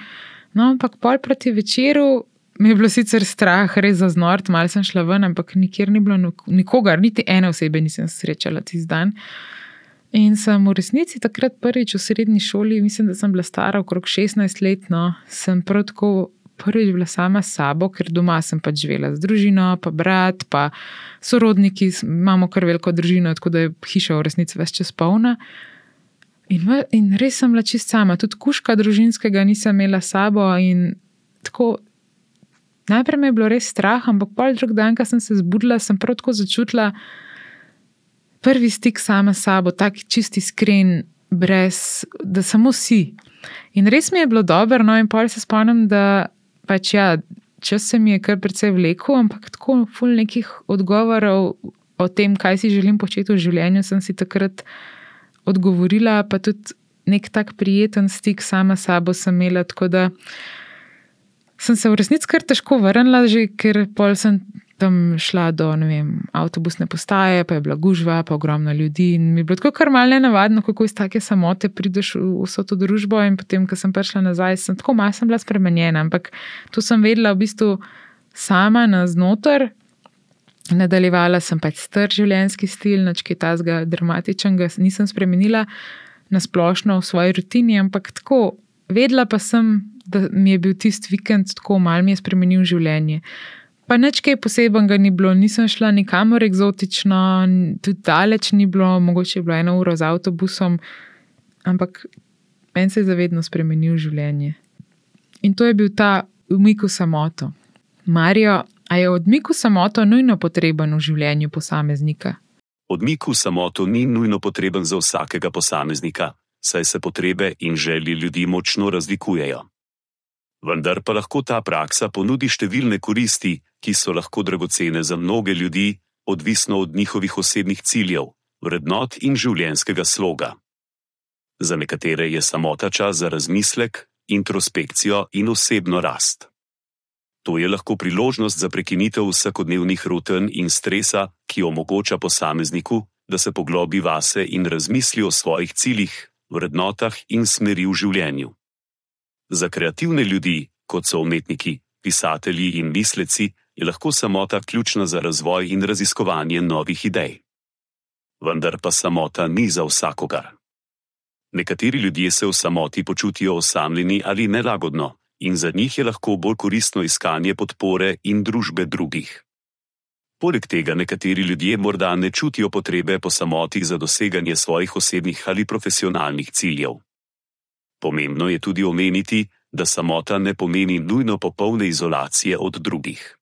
No, ampak pol proti večeru mi je bilo sicer strah, res za znort, mal sem šla ven, ampak nikjer ni bilo nikogar, niti ene osebe nisem srečala tisti dan. In sem v resnici takrat prvič v srednji šoli, mislim, da sem bila stara okrog 16 let, no, sem prav tako prvič bila sama s sabo, ker doma sem pač živela z družino, pa brat, pa sorodniki, imamo kar veliko družino, tako da je hiša v resnici več čez polna. In, in res sem bila čist sama, tudi kuška družinskega nisem imela sabo. Tako, najprej me je bilo res strah, ampak pol drug dan, ko sem se zbudila, sem prav tako začutila prvi stik sama s sabo, tako čist iskren, brez, da samo si. In res mi je bilo dobro, no in pol se spomnim, da pač ja, čas se mi je kar precej vlekel, ampak tako ful nekih odgovorov o tem, kaj si želim početi v življenju, sem si takrat odgovorila, pa tudi nek tak prijeten stik sama s sabo sem imela, tako da sem se v resnici kar težko vrnila, že ker pol sem tam šla do vem, avtobusne postaje, pa je bila gužva, pa ogromno ljudi. In mi je bilo tako kar malce nenavadno, kako iz take samote prideš v vso to družbo. In potem, ko sem prišla nazaj, sem tako malo bila spremenjena. Ampak to sem vedela v bistvu sama na znotraj. Nadaljevala sem pač star življenjski stil, načkaj tazga dramatičnega, nisem spremenila na splošno v svoji rutini, ampak tako vedela pa sem, da mi je bil tisti vikend tako mal mi je spremenil življenje. Pa nič kaj posebenega ni bilo, nisem šla nikamor eksotično, tudi daleč ni bilo, mogoče je bilo eno uro z avtobusom, ampak meni se je zavedno spremenil življenje. In to je bil ta umik v samoto. Marijo, a je odmik v samoto nujno potreben v življenju posameznika? Odmik v samoto ni nujno potreben za vsakega posameznika, saj se potrebe in želje ljudi močno razlikujejo vendar pa lahko ta praksa ponudi številne koristi, ki so lahko dragocene za mnoge ljudi, odvisno od njihovih osebnih ciljev, vrednot in življenjskega sloga. Za nekatere je samota čas za razmislek, introspekcijo in osebno rast. To je lahko priložnost za prekinitev vsakodnevnih rutin in stresa, ki omogoča posamezniku, da se poglobi vase in razmisli o svojih ciljih, vrednotah in smeri v življenju. Za kreativne ljudi, kot so umetniki, pisatelji in misleci, je lahko samota ključna za razvoj in raziskovanje novih idej. Vendar pa samota ni za vsakogar. Nekateri ljudje se v samoti počutijo osamljeni ali nelagodno, in za njih je lahko bolj koristno iskanje podpore in družbe drugih. Poleg tega nekateri ljudje morda ne čutijo potrebe po samoti za doseganje svojih osebnih ali profesionalnih ciljev. Pomembno je tudi omeniti, da samota ne pomeni nujno popolne izolacije od drugih.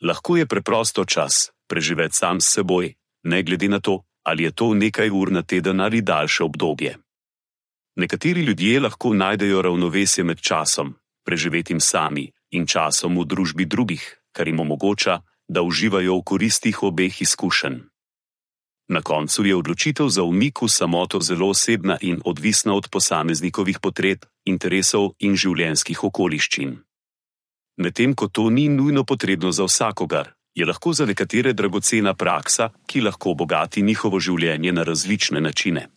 Lahko je preprosto čas preživeti sam s seboj, ne glede na to, ali je to nekaj ur na teden ali daljše obdobje. Nekateri ljudje lahko najdejo ravnovesje med časom, preživetim sami, in časom v družbi drugih, kar jim omogoča, da uživajo v koristih obeh izkušenj. Na koncu je odločitev za umik v samoto zelo osebna in odvisna od posameznikovih potreb, interesov in življenjskih okoliščin. Medtem ko to ni nujno potrebno za vsakogar, je lahko za nekatere dragocena praksa, ki lahko obogati njihovo življenje na različne načine.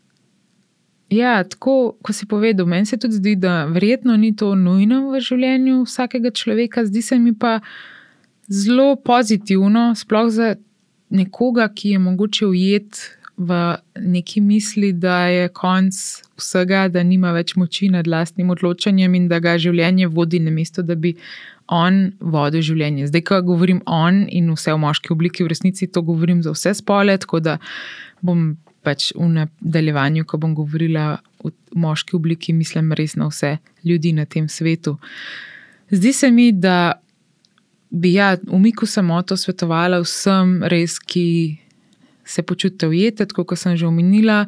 Ja, tako kot si povedal, meni se tudi zdi, da verjetno ni to nujno v življenju vsakega človeka, zdi se mi pa zelo pozitivno, sploh za nekoga, ki je mogoče ujet v neki misli, da je konc vsega, da nima več moči nad lastnim odločanjem in da ga življenje vodi na mesto, da bi on vodil življenje. Zdaj, ko govorim on in vse v moški obliki, v resnici to govorim za vse spole, tako da bom pač v nadaljevanju, ko bom govorila v moški obliki, mislim res na vse ljudi na tem svetu. Zdi se mi, da bi ja, umiku samoto svetovala vsem, res, ki se počutijo ujete, kot sem že omenila.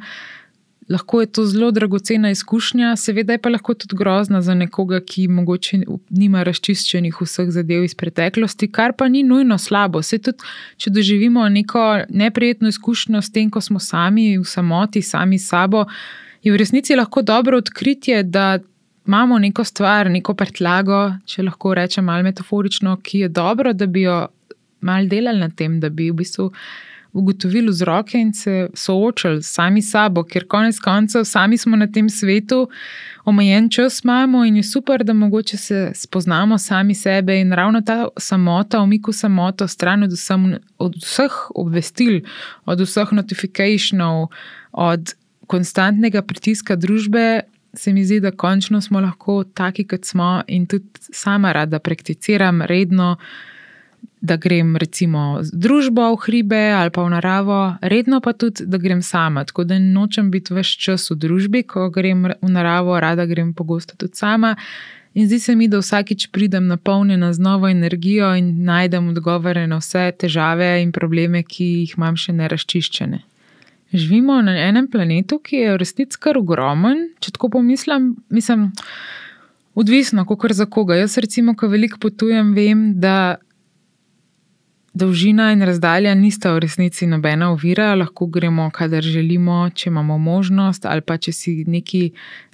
Lahko je to zelo dragocena izkušnja, seveda je pa lahko tudi grozna za nekoga, ki mogoče nima razčiščenih vseh zadev iz preteklosti, kar pa ni nujno slabo. Se tudi, če doživimo neko neprijetno izkušnjo s tem, ko smo sami v samoti, sami s sabo, je v resnici lahko dobro odkritje, da imamo neko stvar, neko prtljago, če lahko rečem malo metaforično, ki je dobro, da bi jo mal delali na tem, da bi v bistvu ugotovili vzroke in se soočali sami s sabo, ker konec koncev sami smo na tem svetu, omejen čas imamo in je super, da mogoče se spoznamo sami sebe in ravno ta samota, omiku samoto, stran od, vsem, od vseh obvestil, od vseh notifikacijev, od konstantnega pritiska družbe se mi zdi, da končno smo lahko taki, kot smo, in tudi sama rada prakticiram redno, da grem recimo z družbo v hribe ali pa v naravo, redno pa tudi, da grem sama. Tako da nočem biti več čas v družbi, ko grem v naravo, rada grem pogosto tudi sama. In zdi se mi, da vsakič pridem napolnjena z novo energijo in najdem odgovore na vse težave in probleme, ki jih imam še neraščiščene. Živimo na enem planetu, ki je v resnici kar ogromen. Če tako pomislim, mislim, odvisno, kako za koga. Jaz, recimo, ko veliko potujem, vem, da Dolžina in razdalja nista v resnici nobena ovira, lahko gremo, kadar želimo, če imamo možnost, ali pa če si neki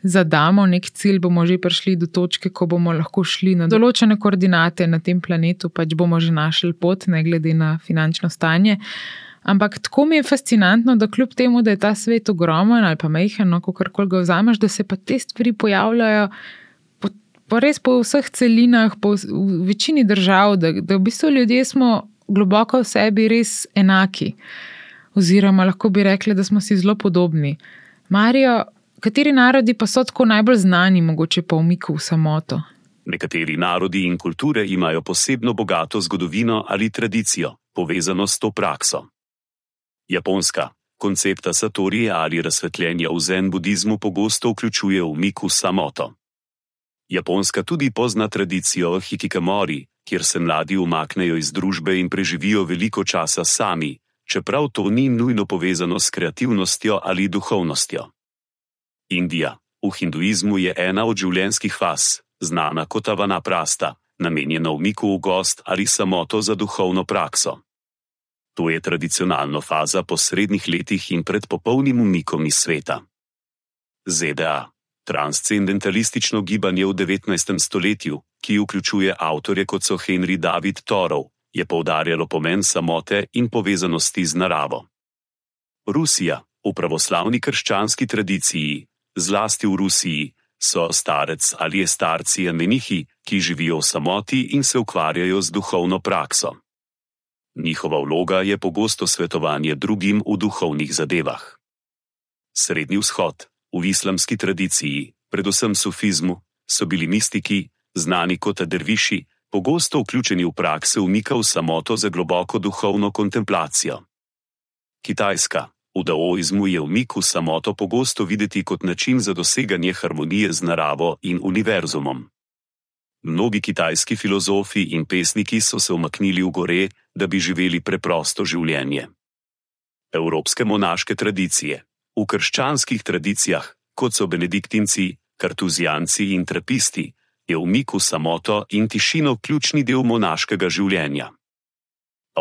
zadamo, nek cilj, bomo že prišli do točke, ko bomo lahko šli na določene koordinate na tem planetu, pač bomo že našli pot, ne glede na finančno stanje. Ampak tako mi je fascinantno, da kljub temu, da je ta svet ogromen ali pa mehen, no, kako koli ga vzameš, da se pa te stvari pojavljajo. Pa res po vseh celinah, po večini držav, da, da v bistvu ljudje smo globoko v sebi res enaki. Oziroma, lahko bi rekli, da smo si zelo podobni. Marijo, kateri narodi pa so tako najbolj znani, mogoče po umiku v samoto? Nekateri narodi in kulture imajo posebno bogato zgodovino ali tradicijo, povezano s to prakso. Japonska, koncepta satorije ali razsvetljenja v zen budizmu pogosto vključuje umik v samoto. Japonska tudi pozna tradicijo hikikamori, kjer se mladi umaknejo iz družbe in preživijo veliko časa sami, čeprav to ni nujno povezano s kreativnostjo ali duhovnostjo. Indija v hinduizmu je ena od življenjskih faz, znana kot avana prasta, namenjena umiku v gost ali samoto za duhovno prakso. To je tradicionalno faza po srednjih letih in pred popolnim umikom iz sveta. ZDA Transcendentalistično gibanje v 19. stoletju, ki vključuje avtorje kot so Henry David Thoreau, je poudarjalo pomen samote in povezanosti z naravo. Rusija, v pravoslavni krščanski tradiciji, zlasti v Rusiji, so starec ali je starci menihi, ki živijo v samoti in se ukvarjajo z duhovno prakso. Njihova vloga je pogosto svetovanje drugim v duhovnih zadevah. Srednji vzhod, V islamski tradiciji, predvsem sufizmu, so bili mistiki, znani kot derviši, pogosto vključeni v prakse umika v samoto za globoko duhovno kontemplacijo. Kitajska, v daoizmu je umik v samoto pogosto videti kot način za doseganje harmonije z naravo in univerzumom. Mnogi kitajski filozofi in pesniki so se umaknili v gore, da bi živeli preprosto življenje. Evropske monaške tradicije, V krščanskih tradicijah, kot so benediktinci, kartuzijanci in trapisti, je umik v samoto in tišino ključni del monaškega življenja.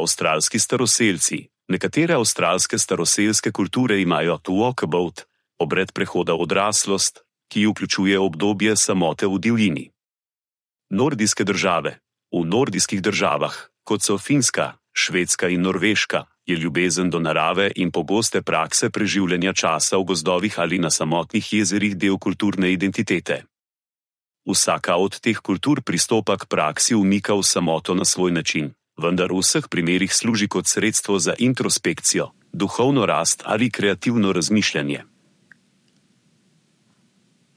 Avstralski staroseljci, nekatere avstralske staroseljske kulture imajo walkabout, obred prehoda v odraslost, ki vključuje obdobje samote v divjini. Nordijske države, v nordijskih državah, kot so Finska, Švedska in Norveška, je ljubezen do narave in pogoste prakse preživljanja časa v gozdovih ali na samotnih jezerih del kulturne identitete. Vsaka od teh kultur pristopa k praksi umika v samoto na svoj način, vendar v vseh primerih služi kot sredstvo za introspekcijo, duhovno rast ali kreativno razmišljanje.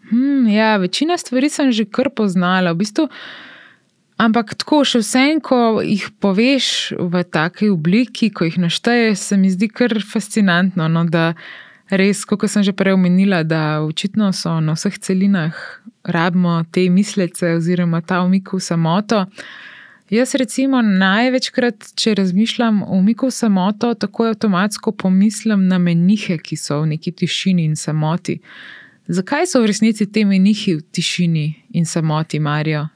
Hmm, ja, večina stvari sem že kar poznala. V bistvu, Ampak tako, še vse, ko jih poveš v taki obliki, ko jih našteješ, se mi zdi kar fascinantno. No, da res, kot sem že prej omenila, da očitno so na vseh celinah rabimo te mislice oziroma ta umik v samoto. Jaz, recimo, največkrat, če razmišljam o umiku v samoto, tako avtomatsko pomislim na menihe, ki so v neki tišini in samoti. Zakaj so v resnici te menihi v tišini in samoti, Marijo?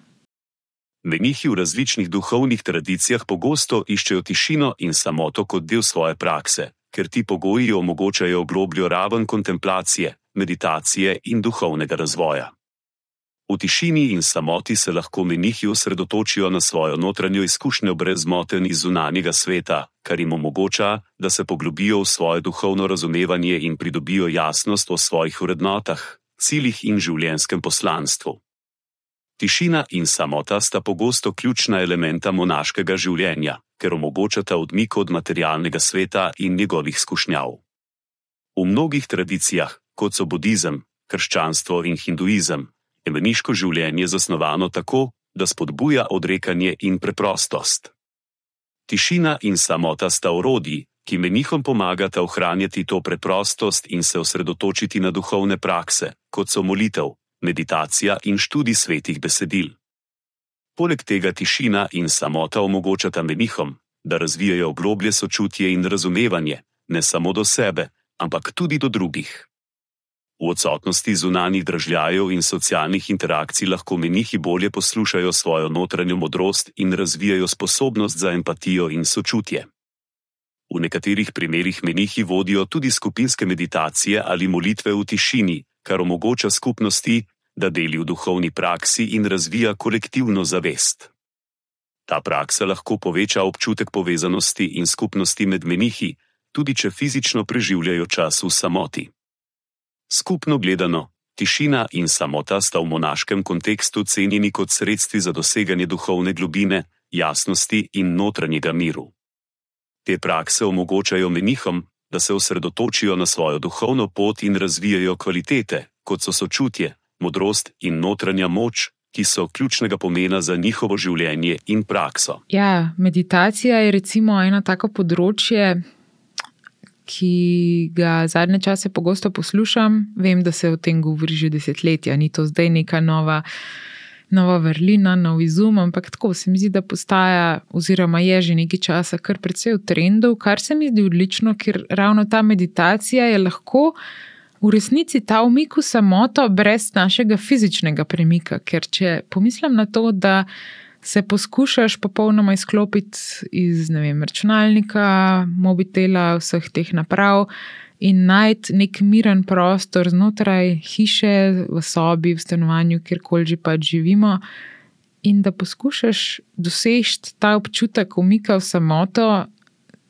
Menihi v različnih duhovnih tradicijah pogosto iščejo tišino in samoto kot del svoje prakse, ker ti pogoji omogočajo globljo raven kontemplacije, meditacije in duhovnega razvoja. V tišini in samoti se lahko menihi osredotočijo na svojo notranjo izkušnjo brez motenj iz zunanjega sveta, kar jim omogoča, da se poglobijo v svoje duhovno razumevanje in pridobijo jasnost o svojih vrednotah, ciljih in življenjskem poslanstvu. Tišina in samota sta pogosto ključna elementa monaškega življenja, ker omogočata odmik od materialnega sveta in njegovih skušnjav. V mnogih tradicijah, kot so budizem, krščanstvo in hinduizem, je meniško življenje zasnovano tako, da spodbuja odrekanje in preprostost. Tišina in samota sta orodji, ki menihom pomagata ohranjati to preprostost in se osredotočiti na duhovne prakse, kot so molitev, meditacija in študij svetih besedil. Poleg tega tišina in samota omogočata menihom, da razvijajo globlje sočutje in razumevanje, ne samo do sebe, ampak tudi do drugih. V odsotnosti zunanjih držljajev in socialnih interakcij lahko menihi bolje poslušajo svojo notranjo modrost in razvijajo sposobnost za empatijo in sočutje. V nekaterih primerjih menihi vodijo tudi skupinske meditacije ali molitve v tišini, kar omogoča skupnosti, da deli v duhovni praksi in razvija kolektivno zavest. Ta praksa lahko poveča občutek povezanosti in skupnosti med menihi, tudi če fizično preživljajo čas v samoti. Skupno gledano, tišina in samota sta v monaškem kontekstu cenjeni kot sredstvi za doseganje duhovne globine, jasnosti in notranjega miru. Te prakse omogočajo menihom, da se osredotočijo na svojo duhovno pot in razvijajo kvalitete, kot so sočutje, modrost in notranja moč, ki so ključnega pomena za njihovo življenje in prakso. Ja, meditacija je recimo eno tako področje, ki ga zadnje čase pogosto poslušam. Vem, da se o tem govori že desetletja, ni to zdaj neka nova. Nova vrlina, nov izum, ampak tako se mi zdi, da postaja, oziroma je že nekaj časa, kar precej v trendu, kar se mi zdi odlično, ker ravno ta meditacija je lahko v resnici ta umik v samoto brez našega fizičnega premika. Ker če pomislim na to, da se poskušaš popolnoma izklopiti iz vem, računalnika, mobitela, vseh teh naprav in najti nek miren prostor znotraj hiše, v sobi, v stanovanju, kjerkoli že pač živimo. In da poskušaš doseči ta občutek umika v samoto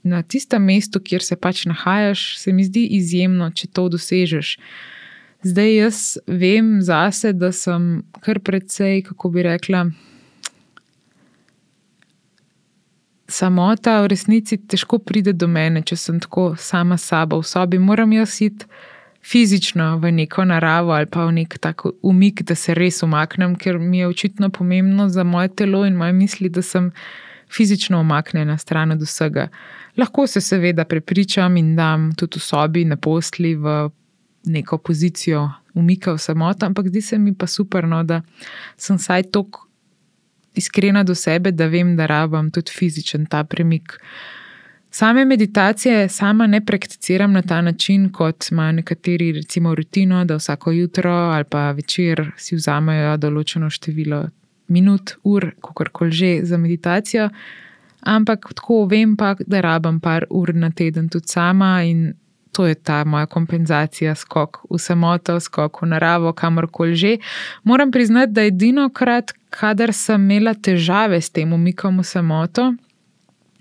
na tistem mestu, kjer se pač nahajaš, se mi zdi izjemno, če to dosežeš. Zdaj jaz vem zase, da sem kar precej, kako bi rekla, samota v resnici težko pride do mene, če sem tako sama sabo v sobi. Moram jaz iti fizično v neko naravo ali pa v nek tak umik, da se res umaknem, ker mi je očitno pomembno za moje telo in moje misli, da sem fizično umaknjena stran od vsega. Lahko se seveda prepričam in dam tudi v sobi na postli v neko pozicijo umika v samoto, ampak zdi se mi pa super, no, da sem saj toliko iskrena do sebe, da vem, da rabim tudi fizičen ta premik. Same meditacije sama ne prakticiram na ta način, kot imajo nekateri, recimo, rutino, da vsako jutro ali pa večer si vzamejo določeno število minut, ur, kako koli že za meditacijo. Ampak tako vem pa, da rabim par ur na teden tudi sama in to je ta moja kompenzacija, skok v samoto, skok v naravo, kamorkoli že. Moram priznati, da edino krat, kadar sem imela težave s tem umikom v samoto,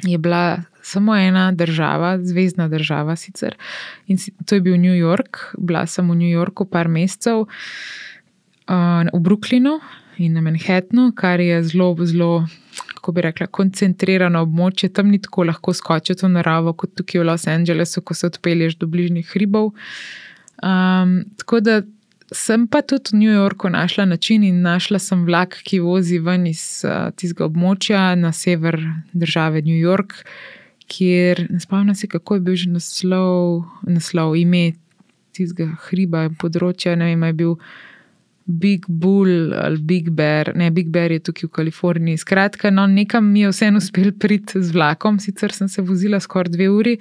je bila samo ena država, zvezdna država sicer. In to je bil New York. Bila sem v New Yorku par mesecev, uh, v Brooklynu in na Manhattnu, kar je zelo, zelo kako bi rekla, koncentrirano območje, tam ni tako lahko skočiti v naravo kot tukaj v Los Angelesu, ko se odpelješ do bližnjih hribov. Um, tako da sem pa tudi v New Yorku našla način in našla sem vlak, ki vozi ven iz uh, tistega območja na sever države New York, kjer ne spomnim se, kako je bil že naslov, naslov ime tistega hriba in področja, ne vem, je bil. Big Bull ali Big Bear, ne Big Bear je tukaj v Kaliforniji. Skratka, no, nekam mi je vseeno uspel priti z vlakom, sicer sem se vozila skoraj dve uri,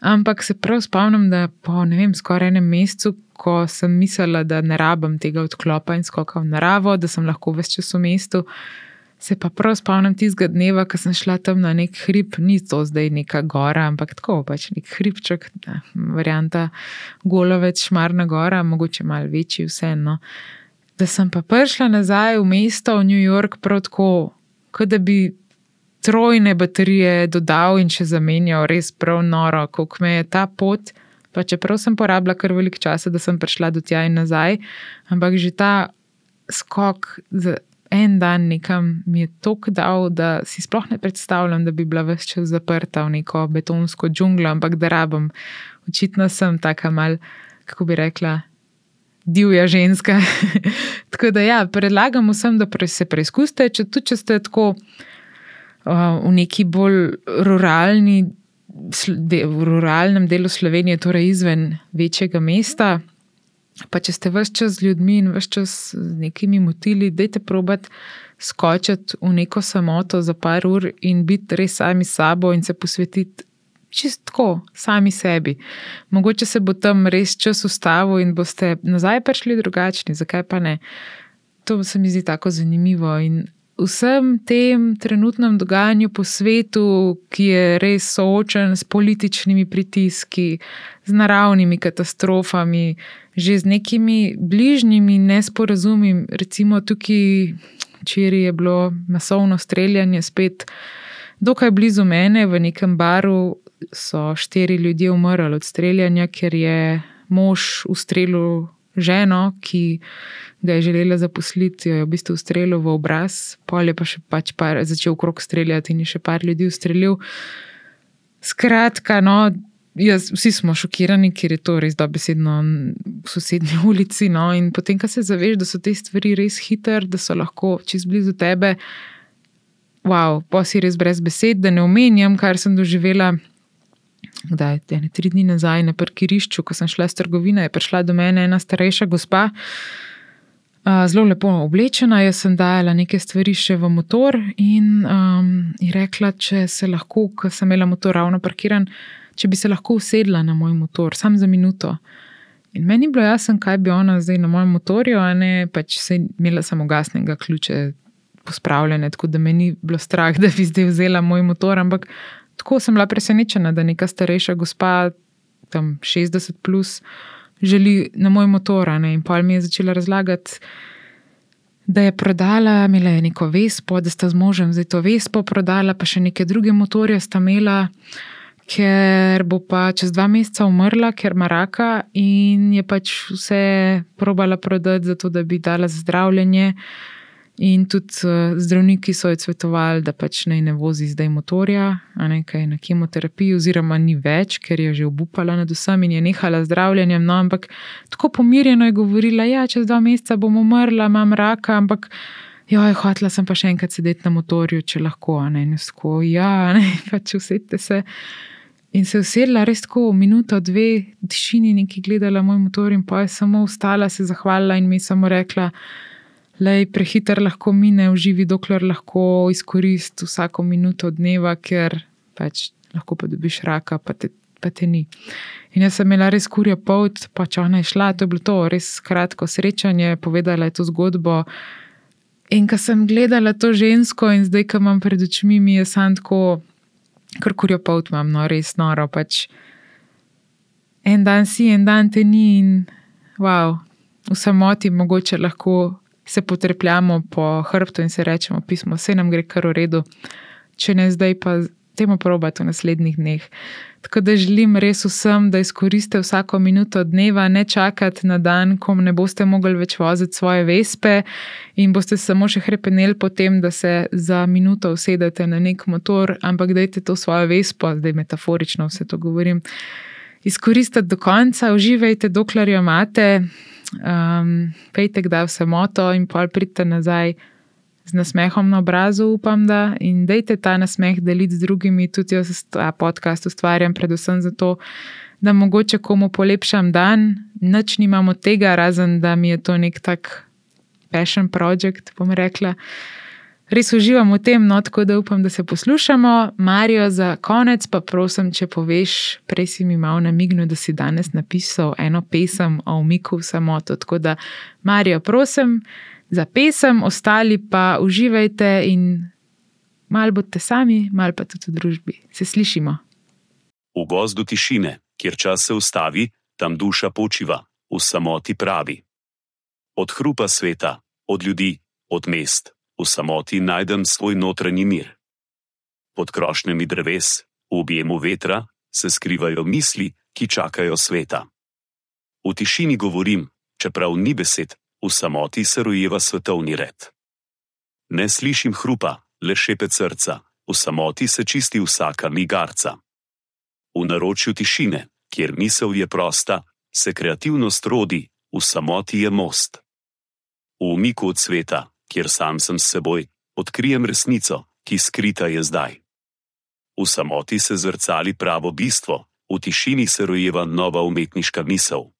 ampak se prav spomnim, da po ne vem, skoraj enem mesecu, ko sem mislila, da ne rabim tega odklopa in skoka v naravo, da sem lahko več čas v mestu. Se pa prav spomnim tistega dneva, ko sem šla tam na nek hrib, ni to zdaj neka gora, ampak tako pač nek hribček, ne, varianta Golovec, Šmarna gora, mogoče malo večji, vseeno. Da sem pa prišla nazaj v mesto, v New York, prav tako, kot da bi trojne baterije dodal in še zamenjal, res prav noro, kako me je ta pot. Pa čeprav sem porabila kar velik čas, da sem prišla do tja in nazaj, ampak že ta skok za en dan nekam mi je tako dal, da si sploh ne predstavljam, da bi bila več čas zaprta v neko betonsko džunglo, ampak da rabim. Očitno sem taka mal, kako bi rekla, divja ženska. tako da ja, predlagam vsem, da pre, se preizkusite, če tudi če ste tako uh, v neki bolj ruralni. V ruralnem delu Slovenije, torej izven večjega mesta, pa če ste vse čas z ljudmi in vse čas z nekimi motili, dajte probat skočiti v neko samoto za par ur in biti res sami sabo in se posvetiti čistko, sami sebi. Mogoče se bo tam res čas ustavil in boste nazaj prišli drugačni, zakaj pa ne. To se mi zdi tako zanimivo. In vsem tem trenutnem dogajanju po svetu, ki je res soočen s političnimi pritiski, z naravnimi katastrofami, že z nekimi bližnjimi nesporazumi, recimo tukaj, včeraj je bilo masovno streljanje spet. Dokaj blizu mene, v nekem baru, so štiri ljudje umrli od streljanja, ker je mož ustrelil ženo, ki ga je želela zaposliti, jo je v bistvu ustrelil v obraz, pol je pa še pač par, začel krok streljati in je še par ljudi ustrelil. Skratka, no. Jaz, vsi smo šokirani, ker je to res dobesedno v sosednji ulici. No? In potem, ko se zavedeš, da so te stvari res hitre, da so lahko čez blizu tebe, wow, pa si res brez besed, da ne omenjam, kar sem doživela kdaj, ene tri dni nazaj na parkirišču, ko sem šla iz trgovine, je prišla do mene ena starejša gospa, zelo lepo oblečena. Jaz sem dajala nekaj stvari še v motor in um, je rekla, če se lahko, ko sem imela motor ravno parkiran, če bi se lahko usedla na moj motor, sam za minuto. In meni je bilo jasno, kaj bi ona zdaj na mojem motorju, a ne pač se imela samo gasnega ključe. Pospravljene, tako da me ni bilo strah, da bi zdaj vzela moj motor, ampak tako sem bila presenečena, da neka starejša gospa, tam 60 plus, želi na moj motor. Ne? In pa mi je začela razlagati, da je prodala, imela je neko vespo, da sta z možem zdaj to vespo prodala, pa še neke druge motorje sta imela. Ker bo pa čez dva meseca umrla, ker ima raka, in je pač vse probala prodati, zato da bi dala zdravljenje. Uh, In tudi uh, zdravniki so jo svetovali, da pač naj ne vozi zdaj motorja, a ne kaj na kemoterapiji, oziroma ni več, ker je že obupala nad vsem in je nehala zdravljenjem. No, ampak tako pomirjeno je govorila, da ja, čez dva meseca bom umrla, imam raka, ampak jo, je hotla sem pa še enkrat sedeti na motorju, če lahko, a ne sko, ja, ne pač usedite se. In se usedla res tako, minuto, dve, tišini, neki gledala moj motor, in pa je samo ustala, se zahvalila in mi samo rekla le prehiter lahko mine v živi, dokler lahko izkoristi vsako minuto dneva, ker pač lahko pa dobiš raka, pa te, pa te ni. In jaz sem imela res kurja pot, pač ona je šla, to je bilo to, res kratko srečanje, povedala je to zgodbo. In ko sem gledala to žensko, in zdaj, ko imam pred očmi, mi je samo tako, kar kurjo pot imam, no, res noro. Pač en dan si, en dan te ni, in wow, v samoti mogoče lahko se potrpljamo po hrbtu in se rečemo, pismo, vse nam gre kar v redu, če ne zdaj, pa temu probati v naslednjih dneh. Tako da želim res vsem, da izkoriste vsako minuto dneva, ne čakati na dan, ko ne boste mogli več voziti svoje vespe in boste samo še krepenili potem, da se za minuto usedete na nek motor, ampak dajte to svojo vespo, zdaj metaforično vse to govorim. Izkoristite do konca, uživajte, dokler jo imate, um, pejte kdaj v samoto in pol pridite nazaj z nasmehom na obrazu, upam, da in dejte ta nasmeh deliti z drugimi. Tudi jaz ta podcast ustvarjam predvsem zato, da mogoče komu polepšam dan. Noč nimamo tega, razen da mi je to nek tak passion project, bom rekla res uživam v tem, no, tako da upam, da se poslušamo. Marijo, za konec pa prosim, če poveš, prej si mi malo namignil, da si danes napisal eno pesem o umiku v samoto. Tako da, Marijo, prosim za pesem, ostali pa uživajte in malo boste sami, malo pa tudi v družbi. Se slišimo. V gozdu tišine, kjer čas se ustavi, tam duša počiva, v samoti pravi. Od hrupa sveta, od ljudi, od mest v samoti najdem svoj notranji mir. Pod krošnjami dreves, v objemu vetra, se skrivajo misli, ki čakajo sveta. V tišini govorim, čeprav ni besed, v samoti se rojeva svetovni red. Ne slišim hrupa, le šepet srca, v samoti se čisti vsaka migarca. V naročju tišine, kjer misel je prosta, se kreativnost rodi, v samoti je most. V umiku od sveta, kjer sam sem s seboj, odkrijem resnico, ki skrita je zdaj. V samoti se zrcali pravo bistvo, v tišini se rojeva nova umetniška misel.